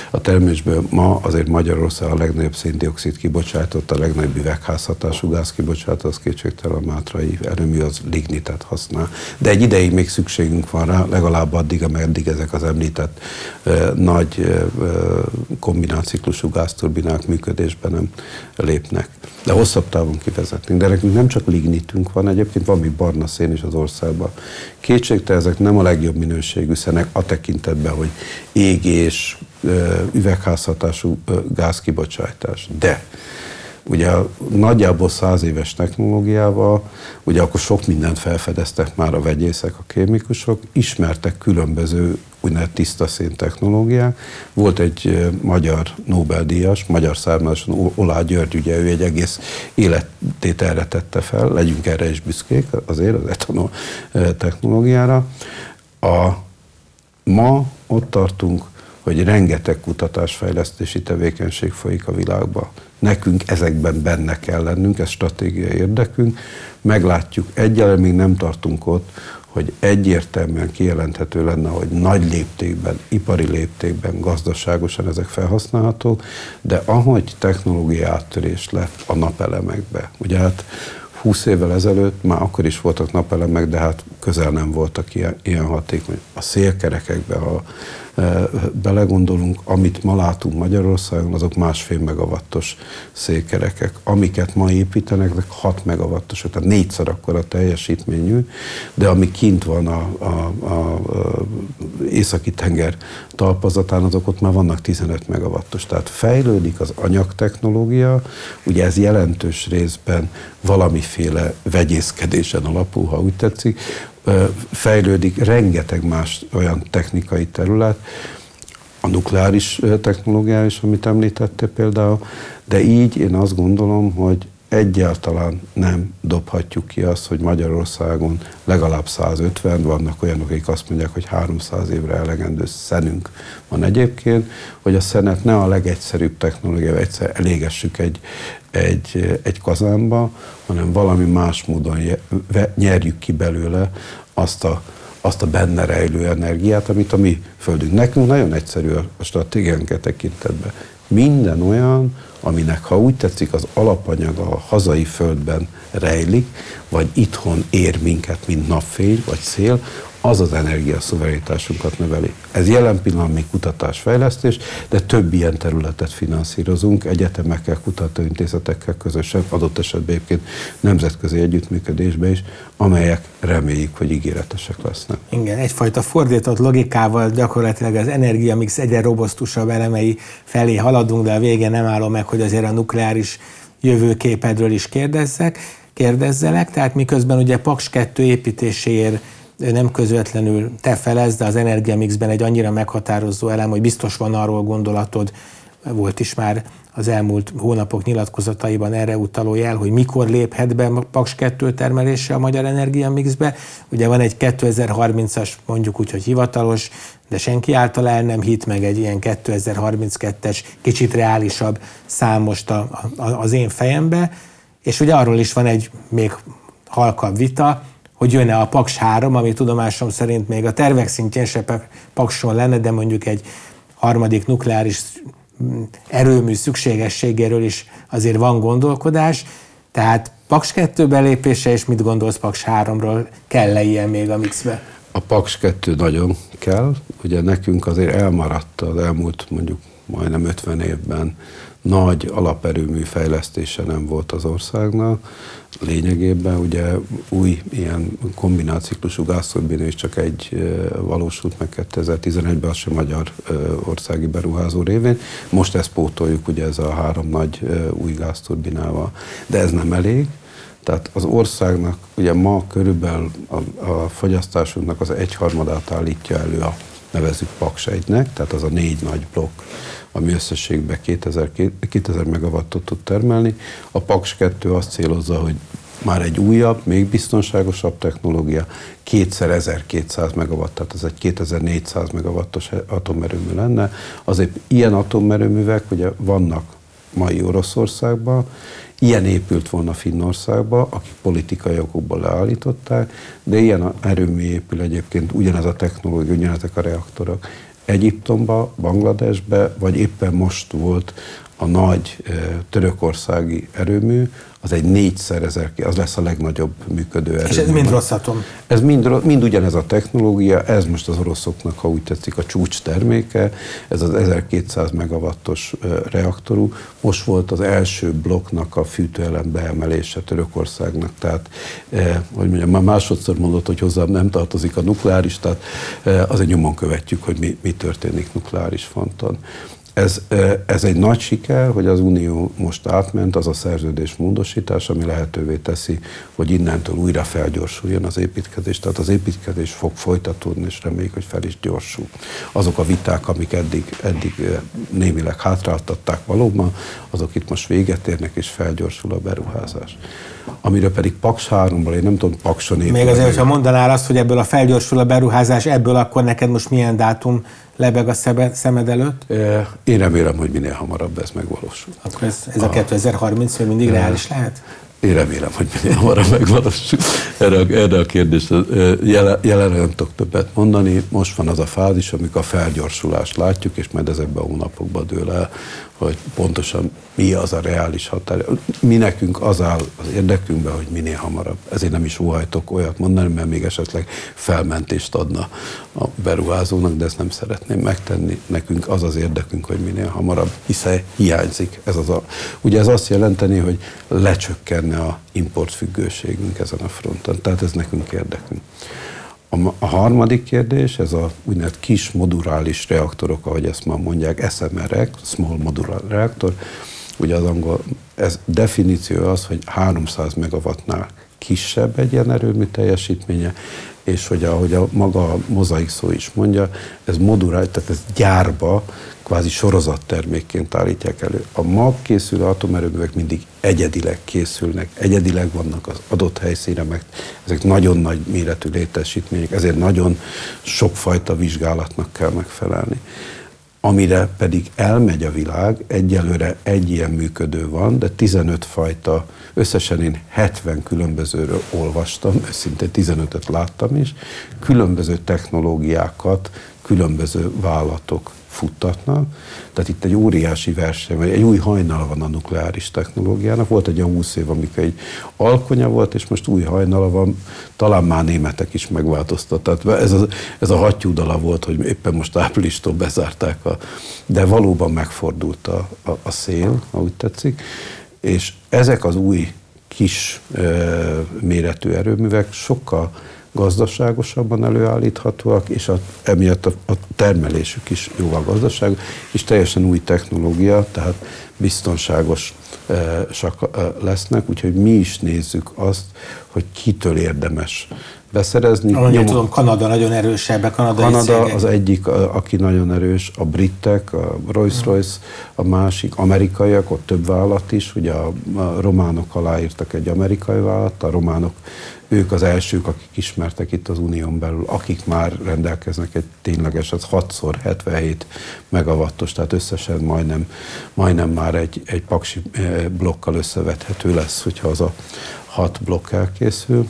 A termésből ma azért Magyarország a legnagyobb széndiokszid kibocsátott, a legnagyobb üvegházhatású gáz kibocsátott, az kétségtelen a Mátrai erőmű az lignitet használ. De egy ideig még szükségünk van rá, legalább addig, ameddig ezek az említett nagy eh, gázturbinák működésben nem lépnek. De hosszabb távon kivezetnénk. De nekünk nem csak lignitünk van, egyébként van mi barna szén is az országban. Kétségte ezek nem a legjobb minőségű szenek a tekintetben, hogy égés, üvegházhatású gázkibocsátás. De ugye nagyjából száz éves technológiával, ugye akkor sok mindent felfedeztek már a vegyészek, a kémikusok, ismertek különböző úgynevezett tiszta szén technológiák. Volt egy magyar Nobel-díjas, magyar származású Olá György, ugye ő egy egész életét erre tette fel, legyünk erre is büszkék azért az etanol technológiára. A, ma ott tartunk, hogy rengeteg kutatásfejlesztési tevékenység folyik a világban. Nekünk ezekben benne kell lennünk, ez stratégiai érdekünk. Meglátjuk, egyelőre még nem tartunk ott, hogy egyértelműen kijelenthető lenne, hogy nagy léptékben, ipari léptékben, gazdaságosan ezek felhasználhatók, de ahogy technológiai áttörés lett a napelemekbe, ugye hát 20 évvel ezelőtt már akkor is voltak napelemek, de hát közel nem voltak ilyen, ilyen hatékony. A szélkerekekbe, ha belegondolunk, amit ma látunk Magyarországon, azok másfél megawattos székerekek. Amiket ma építenek, ezek 6 megawattosok, tehát négyszer a teljesítményű, de ami kint van a, a, a északi tenger talpazatán, azok ott már vannak 15 megawattos. Tehát fejlődik az anyagtechnológia, ugye ez jelentős részben valamiféle vegyészkedésen alapul, ha úgy tetszik, fejlődik rengeteg más olyan technikai terület, a nukleáris technológia is, amit említette például, de így én azt gondolom, hogy egyáltalán nem dobhatjuk ki azt, hogy Magyarországon legalább 150, vannak olyanok, akik azt mondják, hogy 300 évre elegendő szenünk van egyébként, hogy a szenet ne a legegyszerűbb technológia, egyszer elégessük egy, egy, egy kazánba, hanem valami más módon nyerjük ki belőle azt a, azt a benne rejlő energiát, amit a mi földünk. Nekünk nagyon egyszerű a stratégiánk e tekintetben. Minden olyan, aminek, ha úgy tetszik, az alapanyaga a hazai földben rejlik, vagy itthon ér minket, mint napfény vagy szél, az az energiaszuverenitásunkat növeli. Ez jelen pillanatban még kutatásfejlesztés, de több ilyen területet finanszírozunk, egyetemekkel, kutatóintézetekkel közösen, adott esetben egyébként nemzetközi együttműködésbe is, amelyek reméljük, hogy ígéretesek lesznek. Igen, egyfajta fordított logikával gyakorlatilag az energiamix egyre robosztusabb elemei felé haladunk, de a vége nem állom meg, hogy azért a nukleáris jövőképedről is kérdezzek, kérdezzelek, tehát miközben ugye Paks 2 építéséért nem közvetlenül te felez, de az energiamixben egy annyira meghatározó elem, hogy biztos van arról gondolatod, volt is már az elmúlt hónapok nyilatkozataiban erre utaló jel, hogy mikor léphet be Paks 2 termelése a magyar energiamixbe. Ugye van egy 2030-as, mondjuk úgy, hogy hivatalos, de senki által el nem hit meg egy ilyen 2032-es, kicsit reálisabb szám most a, a, az én fejembe, és ugye arról is van egy még halkabb vita, hogy jönne a Paks 3, ami tudomásom szerint még a tervek szintjén se Pakson lenne, de mondjuk egy harmadik nukleáris mm, erőmű szükségességéről is azért van gondolkodás, tehát Paks 2 belépése, és mit gondolsz Paks 3-ról, kell-e ilyen még a mixbe? A Paks 2 nagyon kell, ugye nekünk azért elmaradt az elmúlt mondjuk majdnem 50 évben nagy alaperőmű fejlesztése nem volt az országnak. Lényegében ugye új ilyen kombináciklusú gázturbina is csak egy valósult meg 2011-ben, az sem magyar országi beruházó révén. Most ezt pótoljuk ugye ez a három nagy új gázturbinával. De ez nem elég. Tehát az országnak ugye ma körülbelül a, a fogyasztásunknak az egyharmadát állítja elő a nevezük paksejtnek, tehát az a négy nagy blokk, ami összességben 2000, 2000 megawattot tud termelni. A Paks 2 azt célozza, hogy már egy újabb, még biztonságosabb technológia, kétszer 1200 megawatt, tehát ez egy 2400 megawattos atomerőmű lenne. Azért ilyen atomerőművek ugye vannak mai Oroszországban, Ilyen épült volna Finnországba, akik politikai okokból leállították, de ilyen erőmű épül egyébként ugyanez a technológia, ugyanezek a reaktorok Egyiptomba, Bangladesbe, vagy éppen most volt a nagy törökországi erőmű, az egy négyszer ezer, az lesz a legnagyobb működő erőmű. És ez mind rossz atom? Ez mind, mind ugyanez a technológia, ez most az oroszoknak, ha úgy tetszik, a csúcs terméke, ez az 1200 megawattos reaktorú. Most volt az első blokknak a fűtőelem beemelése Törökországnak, tehát, eh, hogy mondjam, már másodszor mondott, hogy hozzám nem tartozik a nukleáris, tehát eh, azért nyomon követjük, hogy mi, mi történik nukleáris fronton. Ez, ez egy nagy siker, hogy az Unió most átment, az a szerződés módosítás, ami lehetővé teszi, hogy innentől újra felgyorsuljon az építkezés. Tehát az építkezés fog folytatódni, és reméljük, hogy fel is gyorsul. Azok a viták, amik eddig, eddig némileg hátráltatták valóban, azok itt most véget érnek, és felgyorsul a beruházás. Amiről pedig Paks 3-ból, én nem tudom, Pakson épül. Még azért, ha mondanál azt, hogy ebből a felgyorsul a beruházás, ebből akkor neked most milyen dátum lebeg a szemed előtt? Én remélem, hogy minél hamarabb ez megvalósul. Akkor ez, ez a 2030 még mindig reális lehet? Én remélem, hogy minél hamarabb megvalósul. Erre, erre a kérdésre jelen, jelenre nem tudok többet mondani. Most van az a fázis, amikor a felgyorsulást látjuk, és majd ezekben a hónapokban dől el, hogy pontosan mi az a reális határ. Mi nekünk az áll az érdekünkben, hogy minél hamarabb. Ezért nem is óhajtok olyat mondani, mert még esetleg felmentést adna a beruházónak, de ezt nem szeretném megtenni. Nekünk az az érdekünk, hogy minél hamarabb, hiszen hiányzik. Ez az a, ugye ez azt jelenteni, hogy lecsökkenne a importfüggőségünk ezen a fronton. Tehát ez nekünk érdekünk. A, harmadik kérdés, ez a úgynevezett kis modulális reaktorok, ahogy ezt már mondják, SMR, Small Modular Reactor, ugye az angol, ez definíció az, hogy 300 megawattnál kisebb egy ilyen erőmű teljesítménye, és hogy ahogy a maga a mozaik szó is mondja, ez modulális, tehát ez gyárba kvázi sorozattermékként állítják elő. A mag készülő atomerőművek mindig egyedileg készülnek, egyedileg vannak az adott helyszínre, meg ezek nagyon nagy méretű létesítmények, ezért nagyon sokfajta vizsgálatnak kell megfelelni. Amire pedig elmegy a világ, egyelőre egy ilyen működő van, de 15 fajta, összesen én 70 különbözőről olvastam, szinte 15-öt láttam is, különböző technológiákat különböző vállalatok futtatnak. Tehát itt egy óriási verseny, vagy egy új hajnal van a nukleáris technológiának. Volt egy 20 év, amikor egy alkonya volt, és most új hajnala van, talán már németek is megváltoztat. Tehát ez a, ez a hattyúdala volt, hogy éppen most áprilistól bezárták, a, de valóban megfordult a, a, a szél, ahogy tetszik. És ezek az új kis e, méretű erőművek sokkal gazdaságosabban előállíthatóak, és a, emiatt a, a termelésük is jóval gazdaság, és teljesen új technológia, tehát biztonságos e, sak, e, lesznek, úgyhogy mi is nézzük azt, hogy kitől érdemes beszerezni. Ahogy Nyom... tudom, Kanada nagyon a kanadai Kanada cégek. az egyik, aki nagyon erős, a britek, a Rolls-Royce, a másik, amerikaiak, ott több vállalat is, ugye a, a románok aláírtak egy amerikai vállalat, a románok ők az elsők, akik ismertek itt az Unión belül, akik már rendelkeznek egy tényleges, az 6x77 megawattos, tehát összesen majdnem, majdnem már egy, egy paksi eh, blokkal összevethető lesz, hogyha az a hat blokk elkészül.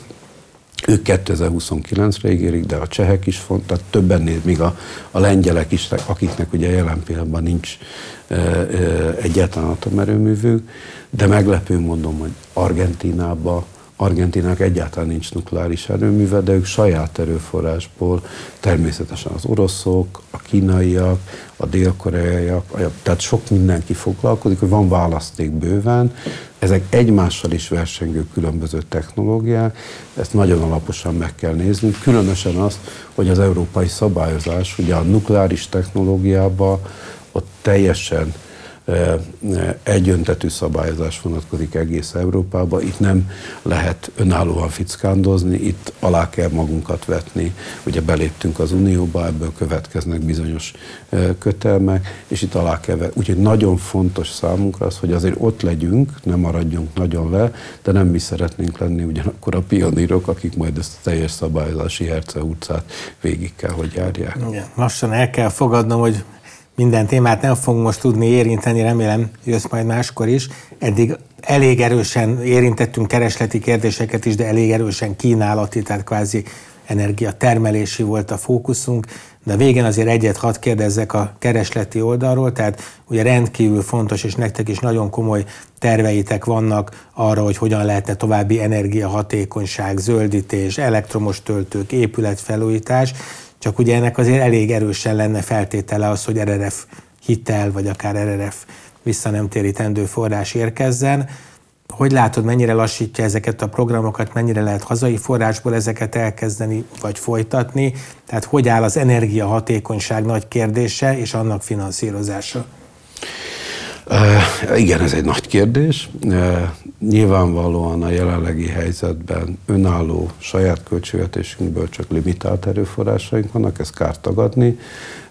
Ők 2029-re ígérik, de a csehek is font, tehát többen még a, a lengyelek is, akiknek ugye jelen pillanatban nincs e, e, egyáltalán atomerőművük, de meglepő mondom, hogy Argentinában Argentinának egyáltalán nincs nukleáris erőműve, de ők saját erőforrásból, természetesen az oroszok, a kínaiak, a dél-koreaiak, tehát sok mindenki foglalkozik, hogy van választék bőven, ezek egymással is versengő különböző technológiák, ezt nagyon alaposan meg kell nézni, különösen azt, hogy az európai szabályozás ugye a nukleáris technológiában ott teljesen egyöntetű szabályozás vonatkozik egész Európába. Itt nem lehet önállóan fickándozni, itt alá kell magunkat vetni. Ugye beléptünk az Unióba, ebből következnek bizonyos kötelmek, és itt alá kell vetni. Úgyhogy nagyon fontos számunkra az, hogy azért ott legyünk, nem maradjunk nagyon le, de nem mi szeretnénk lenni ugyanakkor a pionírok, akik majd ezt a teljes szabályozási herce utcát végig kell, hogy járják. Igen. Lassan el kell fogadnom, hogy minden témát nem fogunk most tudni érinteni, remélem jössz majd máskor is. Eddig elég erősen érintettünk keresleti kérdéseket is, de elég erősen kínálati, tehát kvázi energiatermelési volt a fókuszunk, de végén azért egyet hadd kérdezzek a keresleti oldalról, tehát ugye rendkívül fontos, és nektek is nagyon komoly terveitek vannak arra, hogy hogyan lehetne további energiahatékonyság, zöldítés, elektromos töltők, épületfelújítás, csak ugye ennek azért elég erősen lenne feltétele az, hogy RRF hitel, vagy akár RRF térítendő forrás érkezzen. Hogy látod, mennyire lassítja ezeket a programokat, mennyire lehet hazai forrásból ezeket elkezdeni, vagy folytatni? Tehát hogy áll az energiahatékonyság nagy kérdése és annak finanszírozása? Igen, ez egy nagy kérdés. Uh, nyilvánvalóan a jelenlegi helyzetben önálló saját költségvetésünkből csak limitált erőforrásaink vannak, ezt kár tagadni,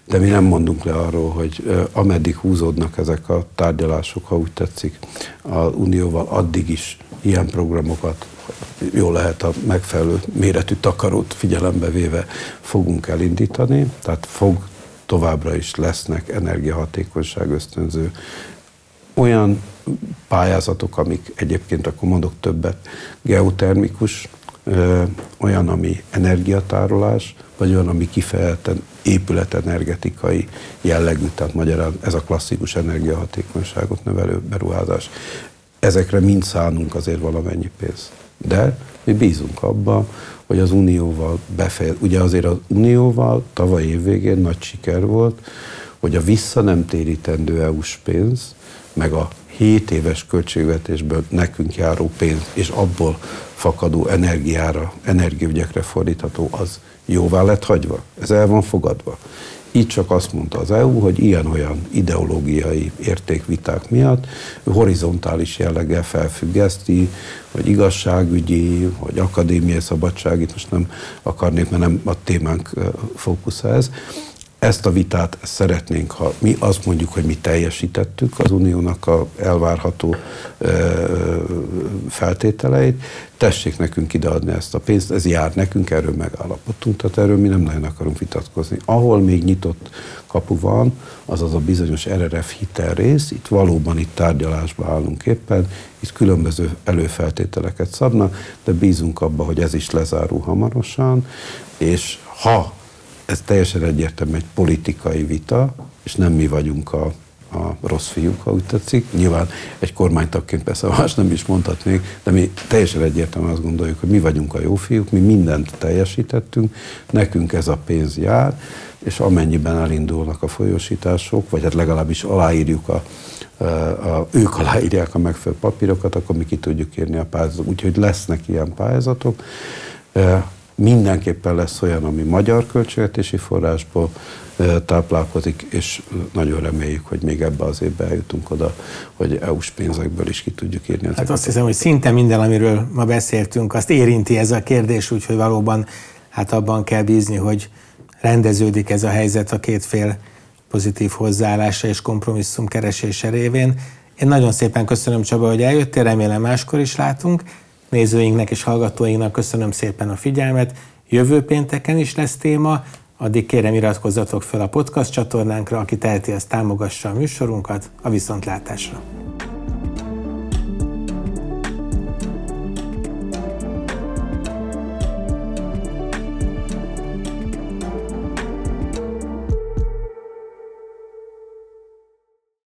de mi nem mondunk le arról, hogy ameddig húzódnak ezek a tárgyalások, ha úgy tetszik, a Unióval, addig is ilyen programokat jó lehet a megfelelő méretű takarót figyelembe véve fogunk elindítani, tehát fog továbbra is lesznek energiahatékonyság ösztönző olyan pályázatok, amik egyébként akkor mondok többet, geotermikus, olyan, ami energiatárolás, vagy olyan, ami kifejezetten épületenergetikai jellegű, tehát magyarán ez a klasszikus energiahatékonyságot növelő beruházás. Ezekre mind szánunk azért valamennyi pénzt. De mi bízunk abba, hogy az Unióval befejez. Ugye azért az Unióval tavaly év végén nagy siker volt, hogy a vissza nem térítendő EU-s pénz, meg a 7 éves költségvetésből nekünk járó pénz, és abból fakadó energiára, energiaügyekre fordítható, az jóvá lett hagyva. Ez el van fogadva. Így csak azt mondta az EU, hogy ilyen-olyan ideológiai értékviták miatt horizontális jelleggel felfüggeszti, hogy igazságügyi, vagy akadémiai szabadság, itt most nem akarnék, mert nem a témánk fókusza ez, ezt a vitát szeretnénk, ha mi azt mondjuk, hogy mi teljesítettük az uniónak a elvárható feltételeit, tessék nekünk ideadni ezt a pénzt, ez jár nekünk, erről megállapodtunk, tehát erről mi nem nagyon akarunk vitatkozni. Ahol még nyitott kapu van, az az a bizonyos RRF hitel rész, itt valóban itt tárgyalásba állunk éppen, itt különböző előfeltételeket szabnak, de bízunk abba, hogy ez is lezárul hamarosan, és ha ez teljesen egyértelmű egy politikai vita, és nem mi vagyunk a, a rossz fiúk, ha úgy tetszik. Nyilván egy kormánytagként persze más nem is mondhatnék, de mi teljesen egyértelműen azt gondoljuk, hogy mi vagyunk a jó fiúk, mi mindent teljesítettünk, nekünk ez a pénz jár, és amennyiben elindulnak a folyósítások, vagy hát legalábbis aláírjuk a, a, a, ők aláírják a megfelelő papírokat, akkor mi ki tudjuk írni a pályázatot. Úgyhogy lesznek ilyen pályázatok Mindenképpen lesz olyan, ami magyar költségvetési forrásból táplálkozik, és nagyon reméljük, hogy még ebbe az évbe eljutunk oda, hogy EU-s pénzekből is ki tudjuk írni. Hát azt hiszem, hogy szinte minden, amiről ma beszéltünk, azt érinti ez a kérdés, úgyhogy valóban hát abban kell bízni, hogy rendeződik ez a helyzet a két fél pozitív hozzáállása és kompromisszum keresése révén. Én nagyon szépen köszönöm Csaba, hogy eljöttél, remélem máskor is látunk. Nézőinknek és hallgatóinknak köszönöm szépen a figyelmet. Jövő pénteken is lesz téma, addig kérem iratkozzatok fel a podcast csatornánkra, aki teheti, azt támogassa a műsorunkat a viszontlátásra.